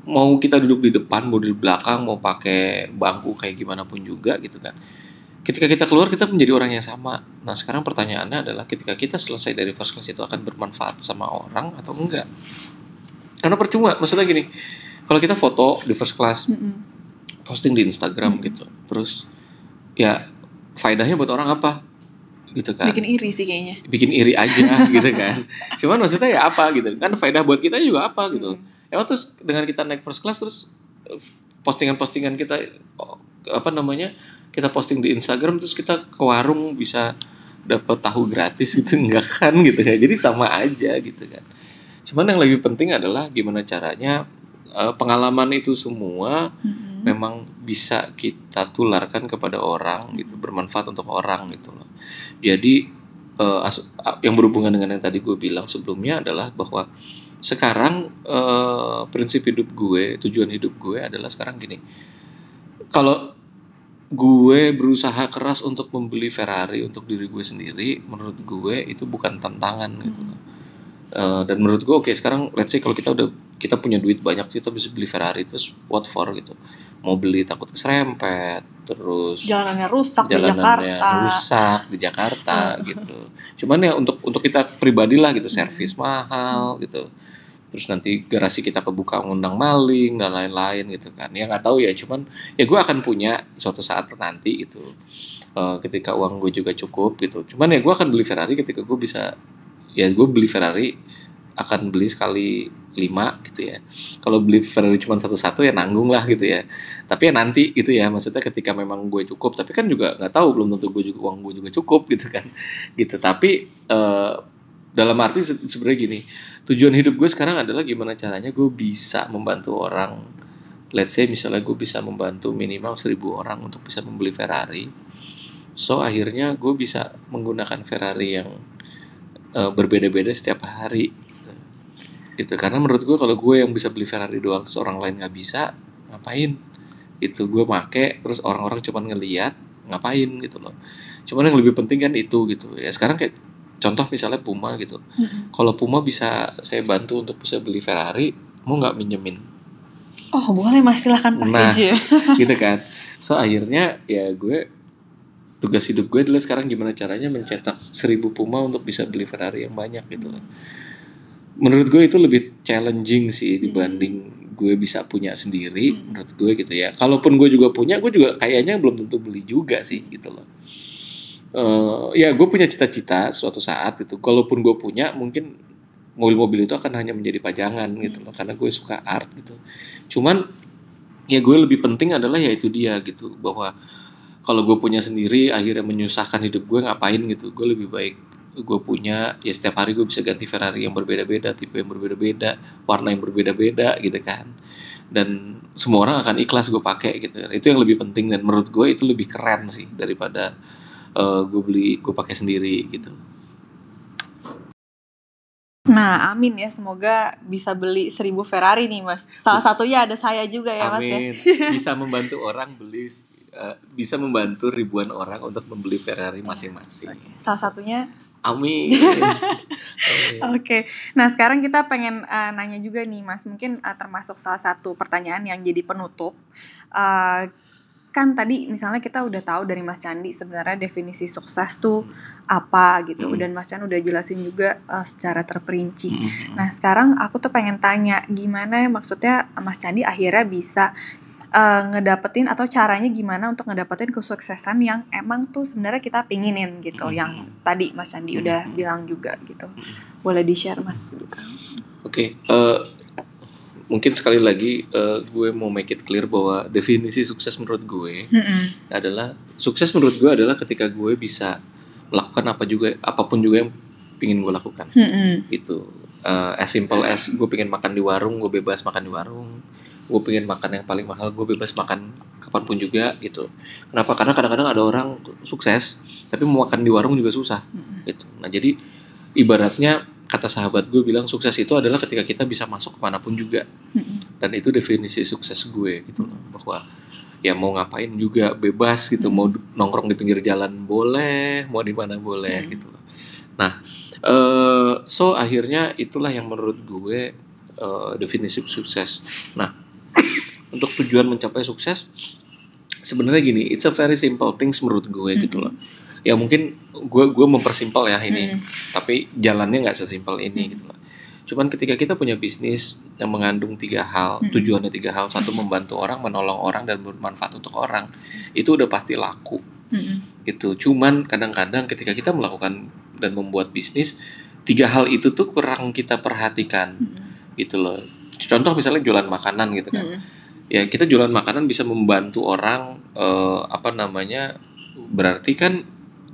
Speaker 2: mau kita duduk di depan mau di belakang mau pakai bangku kayak gimana pun juga gitu kan ketika kita keluar kita menjadi orang yang sama. Nah sekarang pertanyaannya adalah ketika kita selesai dari first class itu akan bermanfaat sama orang atau enggak? Karena percuma maksudnya gini kalau kita foto di first class mm -mm. posting di Instagram mm -mm. gitu terus ya faedahnya buat orang apa? Gitu kan.
Speaker 1: Bikin iri sih kayaknya.
Speaker 2: Bikin iri aja <laughs> gitu kan. Cuman maksudnya ya apa gitu. Kan faedah buat kita juga apa gitu. Mm. emang terus dengan kita naik first class terus postingan-postingan kita apa namanya kita posting di Instagram terus kita ke warung bisa dapat tahu gratis gitu <laughs> enggak kan gitu kan. Jadi sama aja gitu kan. Cuman yang lebih penting adalah gimana caranya uh, pengalaman itu semua mm-hmm. memang bisa kita tularkan kepada orang gitu bermanfaat untuk orang gitu loh. Jadi uh, yang berhubungan dengan yang tadi gue bilang sebelumnya adalah bahwa sekarang uh, prinsip hidup gue tujuan hidup gue adalah sekarang gini. Kalau gue berusaha keras untuk membeli Ferrari untuk diri gue sendiri menurut gue itu bukan tantangan gitu. Uh, dan menurut gue oke okay, sekarang let's say kalau kita udah kita punya duit banyak kita bisa beli Ferrari terus what for gitu. Mau beli takut keserempet terus
Speaker 1: jalanannya rusak
Speaker 2: jalanannya
Speaker 1: di Jakarta.
Speaker 2: rusak di Jakarta <laughs> gitu. Cuman ya untuk untuk kita pribadi lah gitu servis mahal gitu terus nanti garasi kita kebuka ngundang maling dan lain-lain gitu kan. Ya nggak tahu ya cuman ya gue akan punya suatu saat nanti itu uh, ketika uang gue juga cukup gitu. Cuman ya gue akan beli Ferrari ketika gue bisa ya gue beli Ferrari akan beli sekali lima gitu ya. Kalau beli Ferrari cuma satu-satu ya nanggung lah gitu ya. Tapi ya nanti gitu ya maksudnya ketika memang gue cukup tapi kan juga nggak tahu belum tentu gue juga uang gue juga cukup gitu kan. Gitu tapi uh, dalam arti sebenarnya gini tujuan hidup gue sekarang adalah gimana caranya gue bisa membantu orang. Let's say misalnya gue bisa membantu minimal seribu orang untuk bisa membeli Ferrari. So akhirnya gue bisa menggunakan Ferrari yang uh, berbeda-beda setiap hari. Gitu. karena menurut gue kalau gue yang bisa beli Ferrari doang terus orang lain nggak bisa ngapain? Itu gue make terus orang-orang cuma ngeliat ngapain? Gitu loh. Cuman yang lebih penting kan itu gitu. Ya sekarang kayak contoh misalnya Puma gitu. Mm-hmm. kalau Puma bisa saya bantu untuk bisa beli Ferrari mau nggak minjemin?
Speaker 1: Oh boleh mas. Silahkan pakai
Speaker 2: nah, <laughs> gitu kan. <laughs> So akhirnya ya gue tugas hidup gue adalah sekarang gimana caranya mencetak seribu Puma untuk bisa beli Ferrari yang banyak gitu. Loh menurut gue itu lebih challenging sih dibanding hmm. gue bisa punya sendiri hmm. menurut gue gitu ya. Kalaupun gue juga punya gue juga kayaknya belum tentu beli juga sih gitu loh uh, ya gue punya cita-cita suatu saat itu kalaupun gue punya mungkin mobil-mobil itu akan hanya menjadi pajangan gitu loh. Karena gue suka art gitu. Cuman ya gue lebih penting adalah ya itu dia gitu. Bahwa kalau gue punya sendiri akhirnya menyusahkan hidup gue ngapain gitu. Gue lebih baik gue punya ya setiap hari gue bisa ganti Ferrari yang berbeda-beda tipe yang berbeda-beda warna yang berbeda-beda gitu kan. Dan semua orang akan ikhlas gue pakai gitu itu yang lebih penting dan menurut gue itu lebih keren sih daripada uh, gue beli gue pakai sendiri gitu
Speaker 1: Nah, amin ya. Semoga bisa beli seribu Ferrari nih, Mas. Salah satunya ada saya juga ya,
Speaker 2: amin.
Speaker 1: Mas ya. <laughs>
Speaker 2: Bisa membantu orang beli uh, bisa membantu ribuan orang untuk membeli Ferrari masing-masing.
Speaker 1: Okay. Salah satunya
Speaker 2: Amin. <laughs>
Speaker 1: Oke. Okay. Nah, sekarang kita pengen uh, nanya juga nih, Mas. Mungkin uh, termasuk salah satu pertanyaan yang jadi penutup. Uh, kan tadi misalnya kita udah tahu dari Mas Candi sebenarnya definisi sukses tuh apa gitu mm. dan Mas Candi udah jelasin juga uh, secara terperinci. Mm. Nah sekarang aku tuh pengen tanya gimana maksudnya Mas Candi akhirnya bisa uh, ngedapetin atau caranya gimana untuk ngedapetin kesuksesan yang emang tuh sebenarnya kita pinginin gitu mm. yang tadi Mas Candi udah bilang juga gitu. Boleh di share Mas gitu.
Speaker 2: Oke, okay, uh, eh, mungkin sekali lagi uh, gue mau make it clear bahwa definisi sukses menurut gue mm-hmm. adalah sukses menurut gue adalah ketika gue bisa melakukan apa juga apa pun juga yang ingin gue lakukan mm-hmm. itu uh, as simple as gue pengen makan di warung gue bebas makan di warung gue pengen makan yang paling mahal gue bebas makan kapan pun juga gitu kenapa karena kadang-kadang ada orang sukses tapi mau makan di warung juga susah mm-hmm. gitu nah jadi ibaratnya kata sahabat gue bilang sukses itu adalah ketika kita bisa masuk ke mana pun juga. Dan itu definisi sukses gue gitu loh bahwa ya mau ngapain juga bebas gitu mau nongkrong di pinggir jalan boleh mau di mana boleh gitu loh. Nah eh so akhirnya itulah yang menurut gue eh, definisi sukses. Nah untuk tujuan mencapai sukses sebenarnya gini it's a very simple things menurut gue gitu loh ya mungkin gue gue mempersimpel ya ini. Tapi jalannya nggak sesimpel ini gitu loh cuman ketika kita punya bisnis yang mengandung tiga hal tujuannya tiga hal satu <laughs> membantu orang menolong orang dan bermanfaat untuk orang itu udah pasti laku. Gitu. Cuman kadang-kadang ketika kita melakukan dan membuat bisnis tiga hal itu tuh kurang kita perhatikan. Gitu loh. Contoh misalnya jualan makanan gitu kan. Ya kita jualan makanan bisa membantu orang eh, apa namanya berarti kan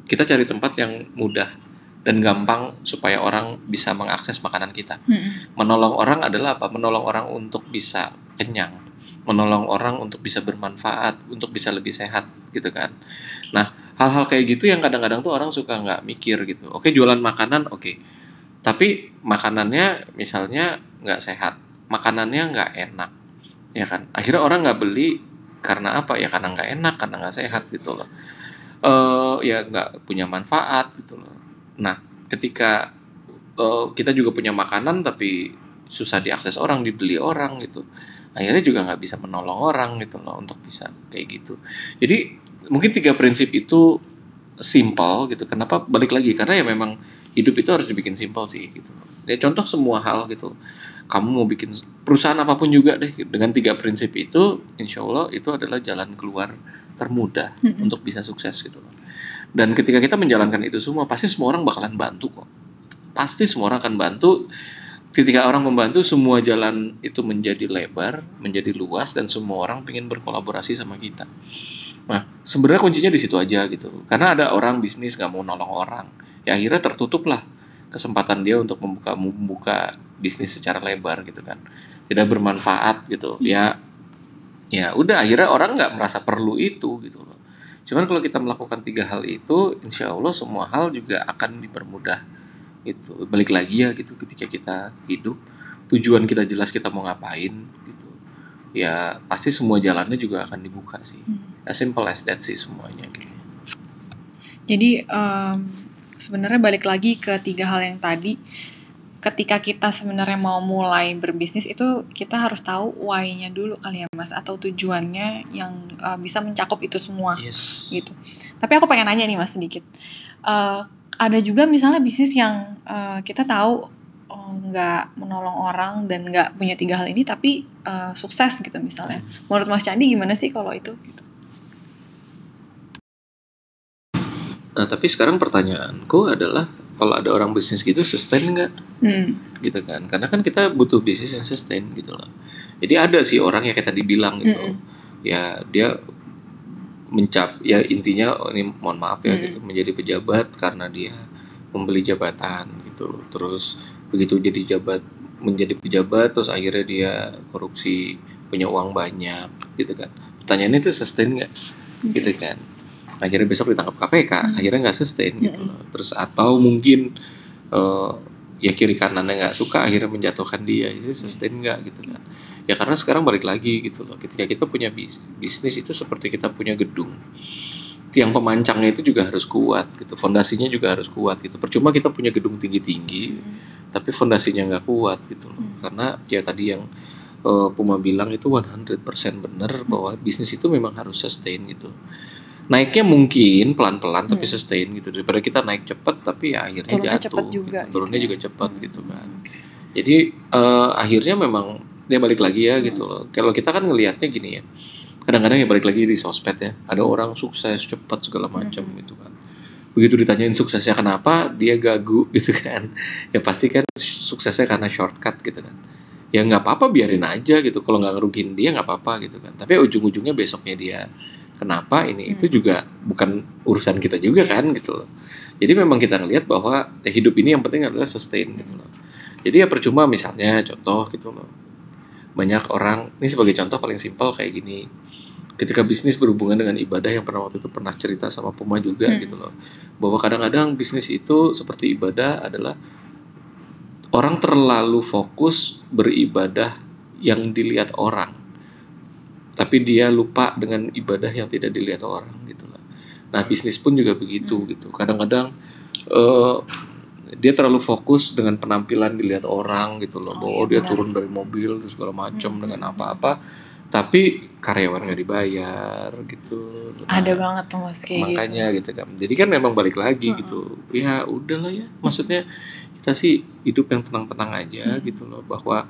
Speaker 2: kita cari tempat yang mudah dan gampang supaya orang bisa mengakses makanan kita. Menolong orang adalah apa? Menolong orang untuk bisa kenyang. Menolong orang untuk bisa bermanfaat untuk bisa lebih sehat gitu kan. Nah hal-hal kayak gitu yang kadang-kadang tuh orang suka nggak mikir gitu. Oke jualan makanan oke. Tapi makanannya misalnya nggak sehat makanannya nggak enak ya kan? Akhirnya orang nggak beli karena apa? Ya karena nggak enak karena nggak sehat gitu loh eh ya nggak punya manfaat gitu loh. Nah ketika eh, kita juga punya makanan tapi susah diakses orang dibeli orang gitu. Akhirnya juga nggak bisa menolong orang gitu loh untuk bisa kayak gitu. Jadi mungkin tiga prinsip itu simple gitu. Kenapa balik lagi? Karena ya memang hidup itu harus dibikin simple sih gitu. Ya contoh semua hal gitu. Kamu mau bikin perusahaan apa pun juga deh. Dengan tiga prinsip itu insya Allah itu adalah jalan keluar termudah untuk bisa sukses gitu loh. Dan ketika kita menjalankan itu semua pasti semua orang bakalan bantu kok. Pasti semua orang akan bantu. Ketika orang membantu semua jalan itu menjadi lebar menjadi luas dan semua orang ingin berkolaborasi sama kita. Nah sebenarnya kuncinya di situ aja gitu. Karena ada orang bisnis nggak mau nolong orang ya akhirnya tertutup lah kesempatan dia untuk membuka membuka bisnis secara lebar gitu kan. Tidak bermanfaat gitu. Ya ya udah akhirnya orang nggak merasa perlu itu gitu loh. Cuman kalau kita melakukan tiga hal itu insya Allah semua hal juga akan dipermudah gitu. Balik lagi ya gitu ketika kita hidup tujuan kita jelas kita mau ngapain gitu. Ya pasti semua jalannya juga akan dibuka sih. As simple as that sih semuanya gitu.
Speaker 1: Jadi em, sebenarnya balik lagi ke tiga hal yang tadi. Ketika kita sebenarnya mau mulai berbisnis itu kita harus tahu why-nya dulu kali ya Mas atau tujuannya yang eh, bisa mencakup itu semua
Speaker 2: yes
Speaker 1: gitu. Tapi aku pengen nanya nih Mas sedikit. Eh, ada juga misalnya bisnis yang eh, kita tahu oh, nggak menolong orang dan nggak punya tiga hal ini tapi eh, sukses gitu misalnya. Menurut Mas Candi gimana sih kalau itu? Gitu.
Speaker 2: nah tapi sekarang pertanyaanku adalah kalau ada orang bisnis gitu sustain nggak?
Speaker 1: Hmm.
Speaker 2: gitu kan. Karena kan kita butuh bisnis yang sustain gitu loh. Jadi ada sih orang yang kayak tadi bilang gitu.
Speaker 1: Mm-mm.
Speaker 2: ya dia mencap ya intinya oh, ini mohon maaf ya
Speaker 1: Mm.
Speaker 2: gitu menjadi pejabat karena dia membeli jabatan gitu. Terus begitu jadi jabat menjadi pejabat terus akhirnya dia korupsi punya uang banyak gitu kan. Pertanyaannya itu sustain nggak? Gitu kan akhirnya besok ditangkap KPK akhirnya nggak sustain gitu. Loh terus atau mungkin eh, ya kiri kanannya nggak suka akhirnya menjatuhkan dia. Itu sustain nggak gitu kan? Ya karena sekarang balik lagi gitu loh. Ketika kita punya bis- bisnis itu seperti kita punya gedung. Tiang pemancangnya itu juga harus kuat gitu. Fondasinya juga harus kuat gitu. Percuma kita punya gedung tinggi tinggi tapi fondasinya nggak kuat gitu loh. Karena ya tadi yang eh, Puma bilang itu 100% benar bahwa bisnis itu memang harus sustain gitu naiknya mungkin pelan-pelan tapi sustain gitu. Daripada kita naik cepat tapi ya akhirnya
Speaker 1: Turunnya
Speaker 2: jatuh
Speaker 1: cepat juga
Speaker 2: gitu. turunnya
Speaker 1: gitu ya.
Speaker 2: juga cepat gitu kan. Jadi eh, akhirnya memang dia balik lagi ya gitu loh. Kalau kita kan ngelihatnya gini ya kadang-kadang ya balik lagi di sosmed ya. Ada orang sukses cepat segala macam gitu kan. Begitu ditanyain suksesnya kenapa dia gagu <laughs> gitu kan. Ya pasti kan suksesnya karena shortcut gitu kan. Ya nggak apa-apa biarin aja gitu. Kalau nggak ngerugiin dia nggak apa-apa gitu kan. Tapi ujung-ujungnya besoknya dia kenapa ini itu juga bukan urusan kita juga kan gitu loh. Jadi memang kita ngelihat bahwa ya, hidup ini yang penting adalah sustain gitu loh. Jadi ya percuma misalnya contoh gitu loh. Banyak orang ini sebagai contoh paling simpel kayak gini. Ketika bisnis berhubungan dengan ibadah yang pernah waktu itu pernah cerita sama Puma juga gitu loh. Bahwa kadang-kadang bisnis itu seperti ibadah adalah orang terlalu fokus beribadah yang dilihat orang tapi dia lupa dengan ibadah yang tidak dilihat orang gitu lah nah bisnis pun juga begitu gitu kadang-kadang eh, dia terlalu fokus dengan penampilan dilihat orang gitu loh
Speaker 1: Oh,
Speaker 2: bahwa
Speaker 1: iya,
Speaker 2: dia
Speaker 1: benar.
Speaker 2: turun dari mobil terus segala macam
Speaker 1: Mm,
Speaker 2: dengan
Speaker 1: mm,
Speaker 2: apa-apa tapi karyawan nggak dibayar gitu Nah,
Speaker 1: Ada banget tuh mas kayak gitu.
Speaker 2: makanya gitu. kan jadi kan memang balik lagi
Speaker 1: Mm-mm.
Speaker 2: gitu ya udahlah ya maksudnya kita sih hidup yang tenang-tenang aja
Speaker 1: Mm.
Speaker 2: gitu loh bahwa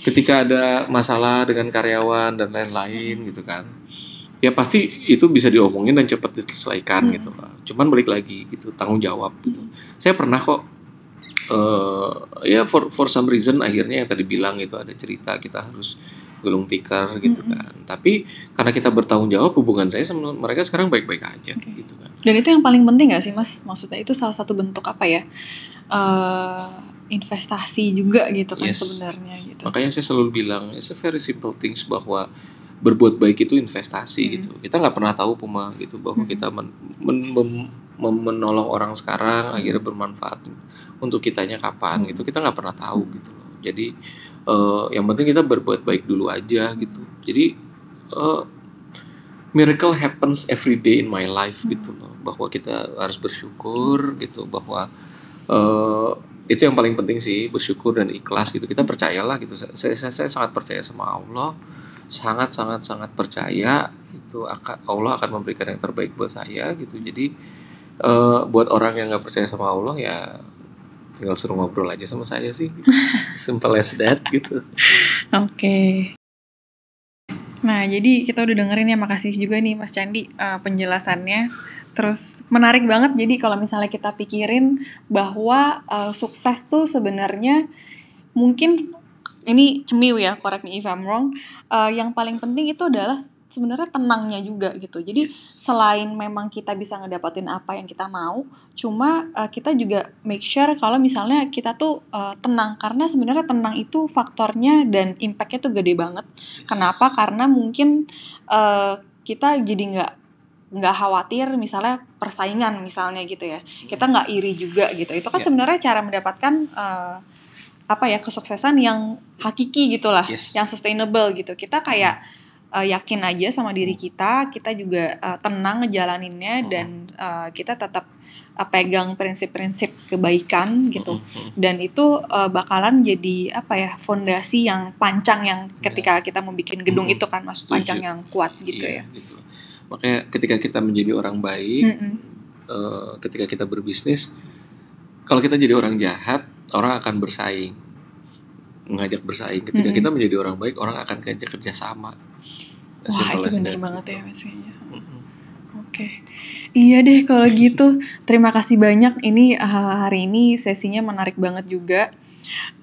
Speaker 2: ketika ada masalah dengan karyawan dan lain-lain gitu kan ya pasti itu bisa diomongin dan cepat diselesaikan
Speaker 1: Mm.
Speaker 2: gitu lah cuman balik lagi gitu tanggung jawab gitu saya pernah kok eh ya for for some reason akhirnya yang tadi bilang itu ada cerita kita harus gulung tikar gitu
Speaker 1: Mm-mm.
Speaker 2: kan tapi karena kita bertanggung jawab hubungan saya sama mereka sekarang baik-baik aja
Speaker 1: Oke.
Speaker 2: gitu kan
Speaker 1: Dan itu yang paling penting gak sih mas? Maksudnya itu salah satu bentuk apa ya? eh investasi juga gitu kan
Speaker 2: Yes.
Speaker 1: sebenarnya gitu.
Speaker 2: makanya saya selalu bilang it's a very simple things bahwa berbuat baik itu investasi
Speaker 1: Hmm.
Speaker 2: gitu kita nggak pernah tahu Puma gitu bahwa
Speaker 1: Hmm.
Speaker 2: kita men- men- mem- mem- menolong orang sekarang akhirnya bermanfaat untuk kitanya kapan
Speaker 1: Hmm.
Speaker 2: gitu kita nggak pernah tahu gitu loh jadi eh, yang penting kita berbuat baik dulu aja gitu jadi eh, miracle happens every day in my life gitu loh bahwa kita harus bersyukur gitu bahwa eh, itu yang paling penting sih bersyukur dan ikhlas gitu. Kita percayalah gitu. Saya, saya, saya sangat percaya sama Allah. Sangat sangat sangat percaya itu akan Allah akan memberikan yang terbaik buat saya gitu. Jadi eh, buat orang yang nggak percaya sama Allah ya tinggal suruh ngobrol aja sama saya sih. <laughs> Simple as that gitu.
Speaker 1: Oke. Nah, jadi kita udah dengerin ya, makasih juga nih Mas Candi eh, penjelasannya. Terus menarik banget. Jadi kalau misalnya kita pikirin bahwa eh, sukses tuh sebenarnya mungkin ini cemiu ya, correct me if I'm wrong. eh, yang paling penting itu adalah sebenarnya tenangnya juga gitu. Jadi selain memang kita bisa ngedapetin apa yang kita mau, cuma uh, kita juga make sure kalau misalnya kita tuh uh, tenang karena sebenarnya tenang itu faktornya dan impactnya tuh gede banget. Kenapa? Karena mungkin uh, kita jadi nggak nggak khawatir misalnya persaingan misalnya gitu ya. Kita nggak iri juga gitu. Itu kan
Speaker 2: Ya.
Speaker 1: sebenarnya cara mendapatkan uh, apa ya kesuksesan yang hakiki gitulah,
Speaker 2: Yes.
Speaker 1: yang sustainable gitu. Kita kayak uh, yakin aja sama diri kita, kita juga uh, tenang ngejalaninnya
Speaker 2: Hmm.
Speaker 1: dan uh, kita tetap uh, pegang prinsip-prinsip kebaikan gitu.
Speaker 2: Mm-mm.
Speaker 1: Dan itu uh, bakalan jadi apa ya fondasi yang pancang yang ketika kita mau bikin gedung
Speaker 2: Mm-mm.
Speaker 1: itu kan mas
Speaker 2: Setuju.
Speaker 1: pancang yang kuat gitu
Speaker 2: Iya,
Speaker 1: ya.
Speaker 2: Makanya ketika kita menjadi orang baik
Speaker 1: Mm-mm.
Speaker 2: eh, ketika kita berbisnis kalau kita jadi orang jahat orang akan bersaing mengajak bersaing ketika
Speaker 1: Mm-mm.
Speaker 2: kita menjadi orang baik orang akan ngajak kerjasama As
Speaker 1: Wah
Speaker 2: simple
Speaker 1: itu
Speaker 2: that,
Speaker 1: banget
Speaker 2: gitu.
Speaker 1: ya mas kayaknya.
Speaker 2: Mm-mm.
Speaker 1: Oke, iya deh kalau gitu. Terima kasih banyak. Ini uh, hari ini sesinya menarik banget juga.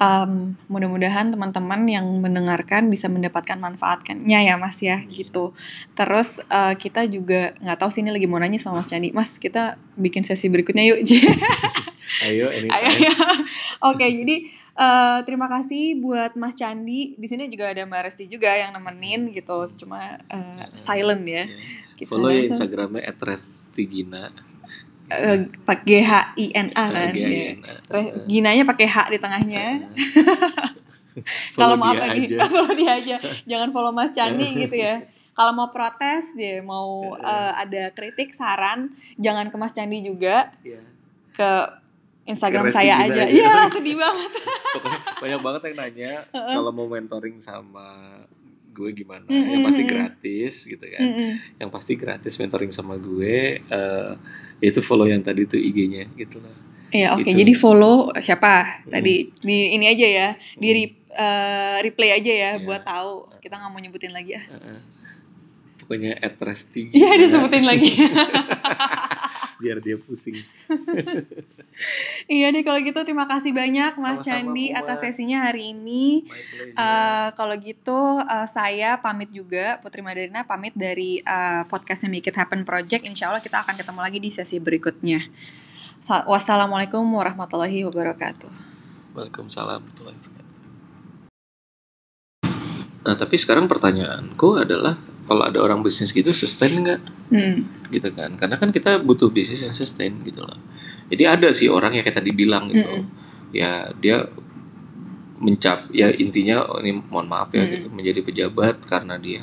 Speaker 1: Um, mudah-mudahan teman-teman yang mendengarkan bisa mendapatkan manfaatnya ya Mas ya gitu. Terus uh, kita juga nggak tahu sini lagi mau nanya sama Mas Candi. Mas kita bikin sesi berikutnya yuk. <laughs>
Speaker 2: ayo anytime.
Speaker 1: Ayo ya. Oke, jadi eh, terima kasih buat Mas Candi. Di sini juga ada Mbak Resti juga yang nemenin gitu. Cuma eh, silent ya.
Speaker 2: Ya.
Speaker 1: Kita
Speaker 2: follow ya instagramnya @restigina
Speaker 1: eh, pakai G H I N A kan. Ya. Re- Ginanya pakai H di tengahnya. <laughs>
Speaker 2: Follow
Speaker 1: Kalau mau
Speaker 2: dia
Speaker 1: apa nih? <laughs> follow dia aja. Jangan follow Mas Candi gitu ya. Kalau mau protes ya, mau eh, ada kritik, saran, jangan ke Mas Candi juga,
Speaker 2: Iya.
Speaker 1: ke Instagram saya aja.
Speaker 2: aja.
Speaker 1: Iya, sedih banget. <laughs>
Speaker 2: Banyak banget yang nanya kalau mau mentoring sama gue gimana
Speaker 1: Mm,
Speaker 2: yang
Speaker 1: mm,
Speaker 2: pasti
Speaker 1: mm.
Speaker 2: gratis gitu kan
Speaker 1: Mm-mm.
Speaker 2: yang pasti gratis mentoring sama gue eh itu follow yang tadi tuh IG-nya gitu lah.
Speaker 1: Iya oke.
Speaker 2: Gitu.
Speaker 1: jadi follow siapa? Tadi di ini aja ya. Di re- eh, replay aja ya
Speaker 2: Iya.
Speaker 1: buat tahu. Kita nggak mau nyebutin lagi ya.
Speaker 2: Heeh. pokoknya @resti
Speaker 1: Iya disebutin lagi <laughs>
Speaker 2: biar dia pusing. <laughs>
Speaker 1: Iya deh kalau gitu terima kasih banyak Mas
Speaker 2: Sama-sama,
Speaker 1: Candi atas sesinya hari ini. Eh, kalau gitu eh, saya pamit juga Putri Madarina pamit dari eh, podcastnya Make It Happen Project. Insya Allah kita akan ketemu lagi di sesi berikutnya. Sa- Wassalamualaikum warahmatullahi wabarakatuh.
Speaker 2: Waalaikumsalam warahmatullahi wabarakatuh. Nah tapi sekarang pertanyaanku adalah kalau ada orang bisnis gitu sustain nggak
Speaker 1: Hmm.
Speaker 2: gitu kan? Karena kan kita butuh bisnis yang sustain gitu loh. Jadi ada sih orang yang kayak tadi bilang gitu,
Speaker 1: Mm-mm.
Speaker 2: ya dia mencap ya intinya oh, ini mohon maaf ya gitu, menjadi pejabat karena dia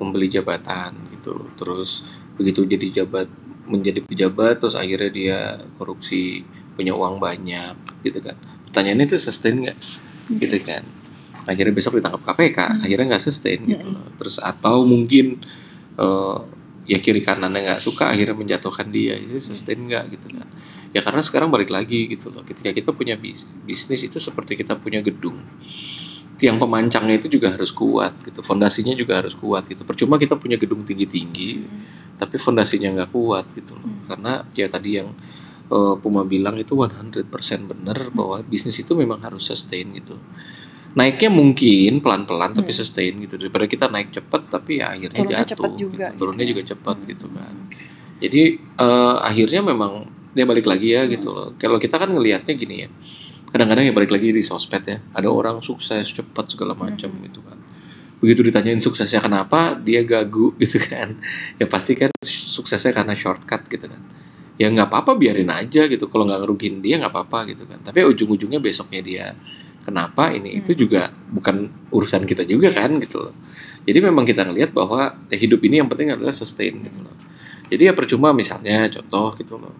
Speaker 2: membeli jabatan gitu terus begitu jadi jabat menjadi pejabat terus akhirnya dia korupsi punya uang banyak gitu kan pertanyaannya itu sustain nggak gitu kan akhirnya besok ditangkap KPK akhirnya nggak sustain gitu loh. Terus atau mungkin eh, ya kiri kanannya nggak suka akhirnya menjatuhkan dia. Itu sustain nggak gitu kan? Ya karena sekarang balik lagi gitu loh. Ketika kita punya bis- bisnis itu seperti kita punya gedung. Tiang pemancangnya itu juga harus kuat gitu. Fondasinya juga harus kuat gitu. Percuma kita punya gedung tinggi tinggi tapi fondasinya nggak kuat gitu loh. Karena ya tadi yang eh, Puma bilang itu 100% benar bahwa bisnis itu memang harus sustain gitu naiknya mungkin pelan-pelan tapi sustain gitu. Daripada kita naik cepat tapi ya akhirnya
Speaker 1: Turunnya
Speaker 2: jatuh
Speaker 1: cepat juga
Speaker 2: gitu. turunnya
Speaker 1: gitu ya.
Speaker 2: juga cepat gitu kan. Jadi eh, akhirnya memang dia balik lagi ya gitu loh. Kalau kita kan ngelihatnya gini ya kadang-kadang ya balik lagi di sosmed ya. Ada orang sukses cepat segala macam gitu kan. Begitu ditanyain suksesnya kenapa dia gagu <laughs> gitu kan. Ya pasti kan suksesnya karena shortcut gitu kan. Ya nggak apa-apa biarin aja gitu. Kalau nggak ngerugiin dia nggak apa-apa gitu kan. Tapi ujung-ujungnya besoknya dia kenapa ini itu juga bukan urusan kita juga kan gitu loh. Jadi memang kita ngelihat bahwa ya, hidup ini yang penting adalah sustain gitu loh. Jadi ya percuma misalnya contoh gitu loh.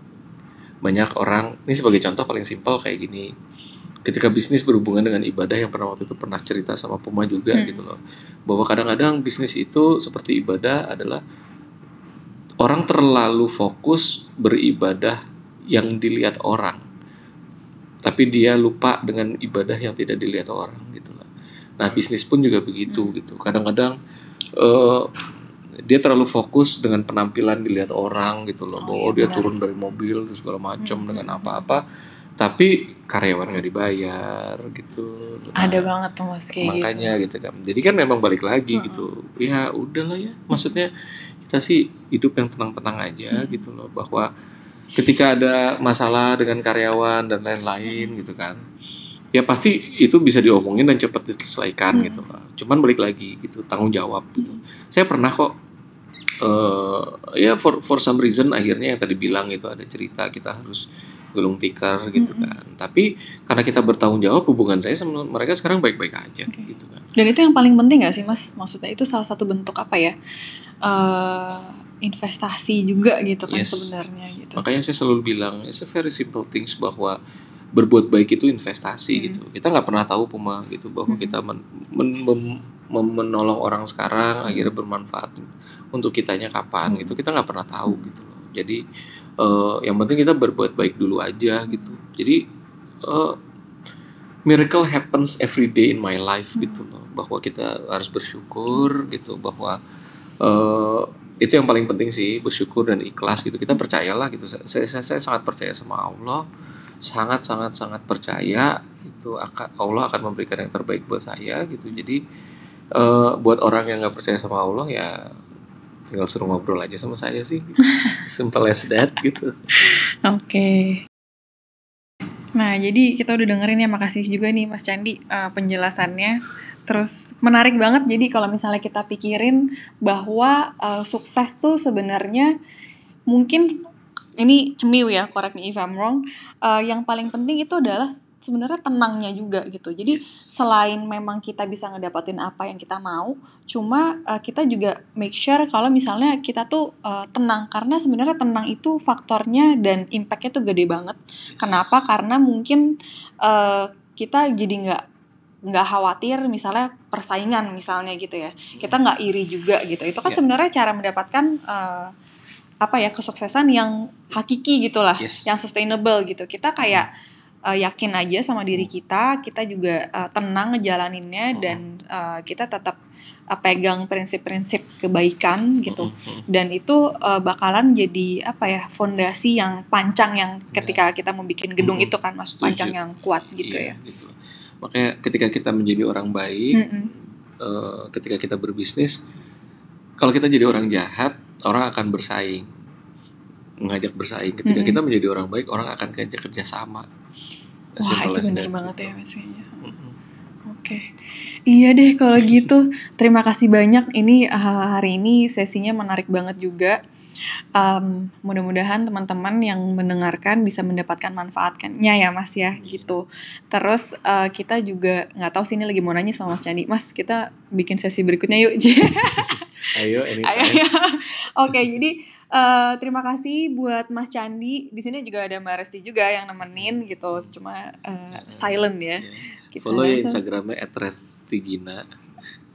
Speaker 2: Banyak orang ini sebagai contoh paling simpel kayak gini. Ketika bisnis berhubungan dengan ibadah yang pernah waktu itu pernah cerita sama Puma juga gitu loh. Bahwa kadang-kadang bisnis itu seperti ibadah adalah orang terlalu fokus beribadah yang dilihat orang tapi dia lupa dengan ibadah yang tidak dilihat orang gitu loh nah bisnis pun juga begitu gitu. Kadang-kadang eh, dia terlalu fokus dengan penampilan dilihat orang gitu loh. Bahwa
Speaker 1: iya,
Speaker 2: dia
Speaker 1: benar.
Speaker 2: turun dari mobil terus segala macam dengan apa-apa. Tapi karyawan nggak dibayar gitu. Nah,
Speaker 1: Ada banget tuh mas kayak gitu.
Speaker 2: makanya gitu. kan. Jadi kan memang balik lagi gitu. ya udahlah ya. Maksudnya kita sih hidup yang tenang-tenang aja gitu loh. Bahwa ketika ada masalah dengan karyawan dan lain-lain gitu kan ya pasti itu bisa diomongin dan cepat diselesaikan gitu lah. Cuman balik lagi gitu tanggung jawab gitu. Saya pernah kok eh ya for for some reason akhirnya yang tadi bilang itu ada cerita kita harus gulung tikar gitu kan. Tapi karena kita bertanggung jawab hubungan saya sama mereka sekarang baik-baik aja gitu kan.
Speaker 1: Dan itu yang paling penting gak sih mas? Maksudnya itu salah satu bentuk apa ya? eh investasi juga gitu kan
Speaker 2: Yes.
Speaker 1: sebenarnya gitu.
Speaker 2: makanya saya selalu bilang it's a very simple things bahwa berbuat baik itu investasi
Speaker 1: Hmm.
Speaker 2: gitu kita nggak pernah tahu Puma gitu bahwa kita men- men- mem- mem- menolong orang sekarang
Speaker 1: Hmm.
Speaker 2: akhirnya bermanfaat untuk kitanya kapan gitu kita nggak pernah tahu gitu loh jadi eh, yang penting kita berbuat baik dulu aja gitu jadi eh, miracle happens every day in my life gitu loh bahwa kita harus bersyukur gitu bahwa eh, itu yang paling penting sih bersyukur dan ikhlas gitu. Kita percayalah gitu. Saya, saya, saya sangat percaya sama Allah. Sangat sangat sangat percaya itu akan Allah akan memberikan yang terbaik buat saya gitu. Jadi eh, buat orang yang nggak percaya sama Allah ya tinggal suruh ngobrol aja sama saya sih. <laughs> Simple as that gitu.
Speaker 1: Oke. Nah, jadi kita udah dengerin ya, makasih juga nih Mas Candi eh, penjelasannya. Terus menarik banget. Jadi kalau misalnya kita pikirin bahwa eh, sukses tuh sebenarnya mungkin ini cemiu ya, correct me if I'm wrong. eh, yang paling penting itu adalah sebenarnya tenangnya juga gitu. Jadi selain memang kita bisa ngedapetin apa yang kita mau, cuma uh, kita juga make sure kalau misalnya kita tuh uh, tenang karena sebenarnya tenang itu faktornya dan impactnya tuh gede banget. Kenapa? Karena mungkin uh, kita jadi nggak nggak khawatir misalnya persaingan misalnya gitu ya. Kita nggak iri juga gitu. Itu kan
Speaker 2: Ya.
Speaker 1: sebenarnya cara mendapatkan uh, apa ya kesuksesan yang hakiki gitulah,
Speaker 2: Yes.
Speaker 1: yang sustainable gitu. Kita kayak uh, yakin aja sama diri kita, kita juga uh, tenang ngejalaninnya
Speaker 2: Hmm.
Speaker 1: dan uh, kita tetap uh, pegang prinsip-prinsip kebaikan gitu.
Speaker 2: Mm-mm.
Speaker 1: Dan itu uh, bakalan jadi apa ya fondasi yang pancang yang ketika kita mau bikin gedung itu kan mas
Speaker 2: Setuju.
Speaker 1: pancang yang kuat gitu
Speaker 2: Iya,
Speaker 1: ya.
Speaker 2: Makanya ketika kita menjadi orang baik
Speaker 1: Mm-mm.
Speaker 2: eh, ketika kita berbisnis kalau kita jadi orang jahat orang akan bersaing mengajak bersaing ketika
Speaker 1: Mm-mm.
Speaker 2: kita menjadi orang baik orang akan ngajak kerjasama As
Speaker 1: Wah itu
Speaker 2: that,
Speaker 1: banget ya mas kayaknya.
Speaker 2: Mm-mm.
Speaker 1: Oke, iya deh kalau gitu. Terima kasih banyak. Ini uh, hari ini sesinya menarik banget juga. Um, mudah-mudahan teman-teman yang mendengarkan bisa mendapatkan manfaatnya ya mas ya gitu terus uh, kita juga nggak tahu sih ini lagi mau nanya sama mas Candi mas kita bikin sesi berikutnya yuk <laughs>
Speaker 2: ayo <laughs> anytime.
Speaker 1: Ayo, ya. Oke, jadi uh, terima kasih buat Mas Candi. Di sini juga ada Mbak Resti juga yang nemenin gitu. Cuma uh, silent ya. Gitu.
Speaker 2: follow ya instagramnya @restigina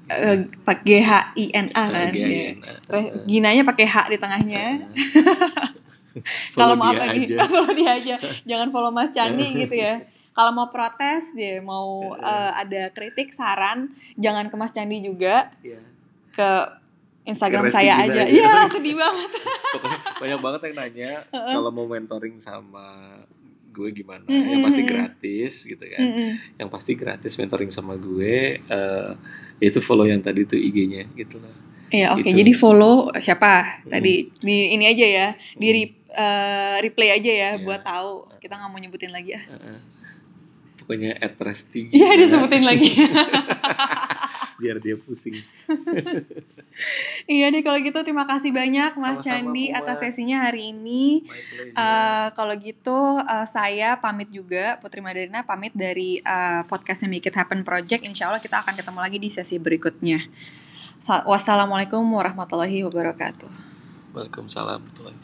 Speaker 1: uh, pakai G H I N A kan.
Speaker 2: G H I
Speaker 1: ya.
Speaker 2: N A.
Speaker 1: Re- Ginanya pakai H di tengahnya. <laughs>
Speaker 2: Follow
Speaker 1: Kalau mau apa nih?
Speaker 2: aja.
Speaker 1: follow dia aja. <laughs> Jangan follow Mas Candi gitu ya. Kalau mau protes dia mau uh, ada kritik, saran, jangan ke Mas Candi juga,
Speaker 2: Iya.
Speaker 1: ke Instagram saya aja.
Speaker 2: aja.
Speaker 1: Iya, sedih banget. <laughs>
Speaker 2: Banyak banget yang nanya kalau mau mentoring sama gue gimana
Speaker 1: Mm,
Speaker 2: yang pasti gratis gitu kan yang pasti gratis mentoring sama gue eh itu follow yang tadi tuh IG-nya gitu lah
Speaker 1: Iya, oke.
Speaker 2: Gitu.
Speaker 1: Jadi follow siapa tadi di ini aja ya, di re- eh, replay aja ya
Speaker 2: Iya.
Speaker 1: buat tahu. Kita nggak mau nyebutin lagi ya.
Speaker 2: Heeh. pokoknya @resti
Speaker 1: Iya, disebutin lagi. <laughs>
Speaker 2: biar dia pusing <laughs>
Speaker 1: iya deh kalau gitu terima kasih banyak Mas
Speaker 2: Sama-sama,
Speaker 1: Candi
Speaker 2: Puma.
Speaker 1: atas sesinya hari ini. Eh, kalau gitu eh, saya pamit juga Putri Madarina pamit dari eh, podcastnya Make It Happen Project. Insya Allah kita akan ketemu lagi di sesi berikutnya. Sa- Wassalamualaikum warahmatullahi wabarakatuh.
Speaker 2: Waalaikumsalam warahmatullahi wabarakatuh.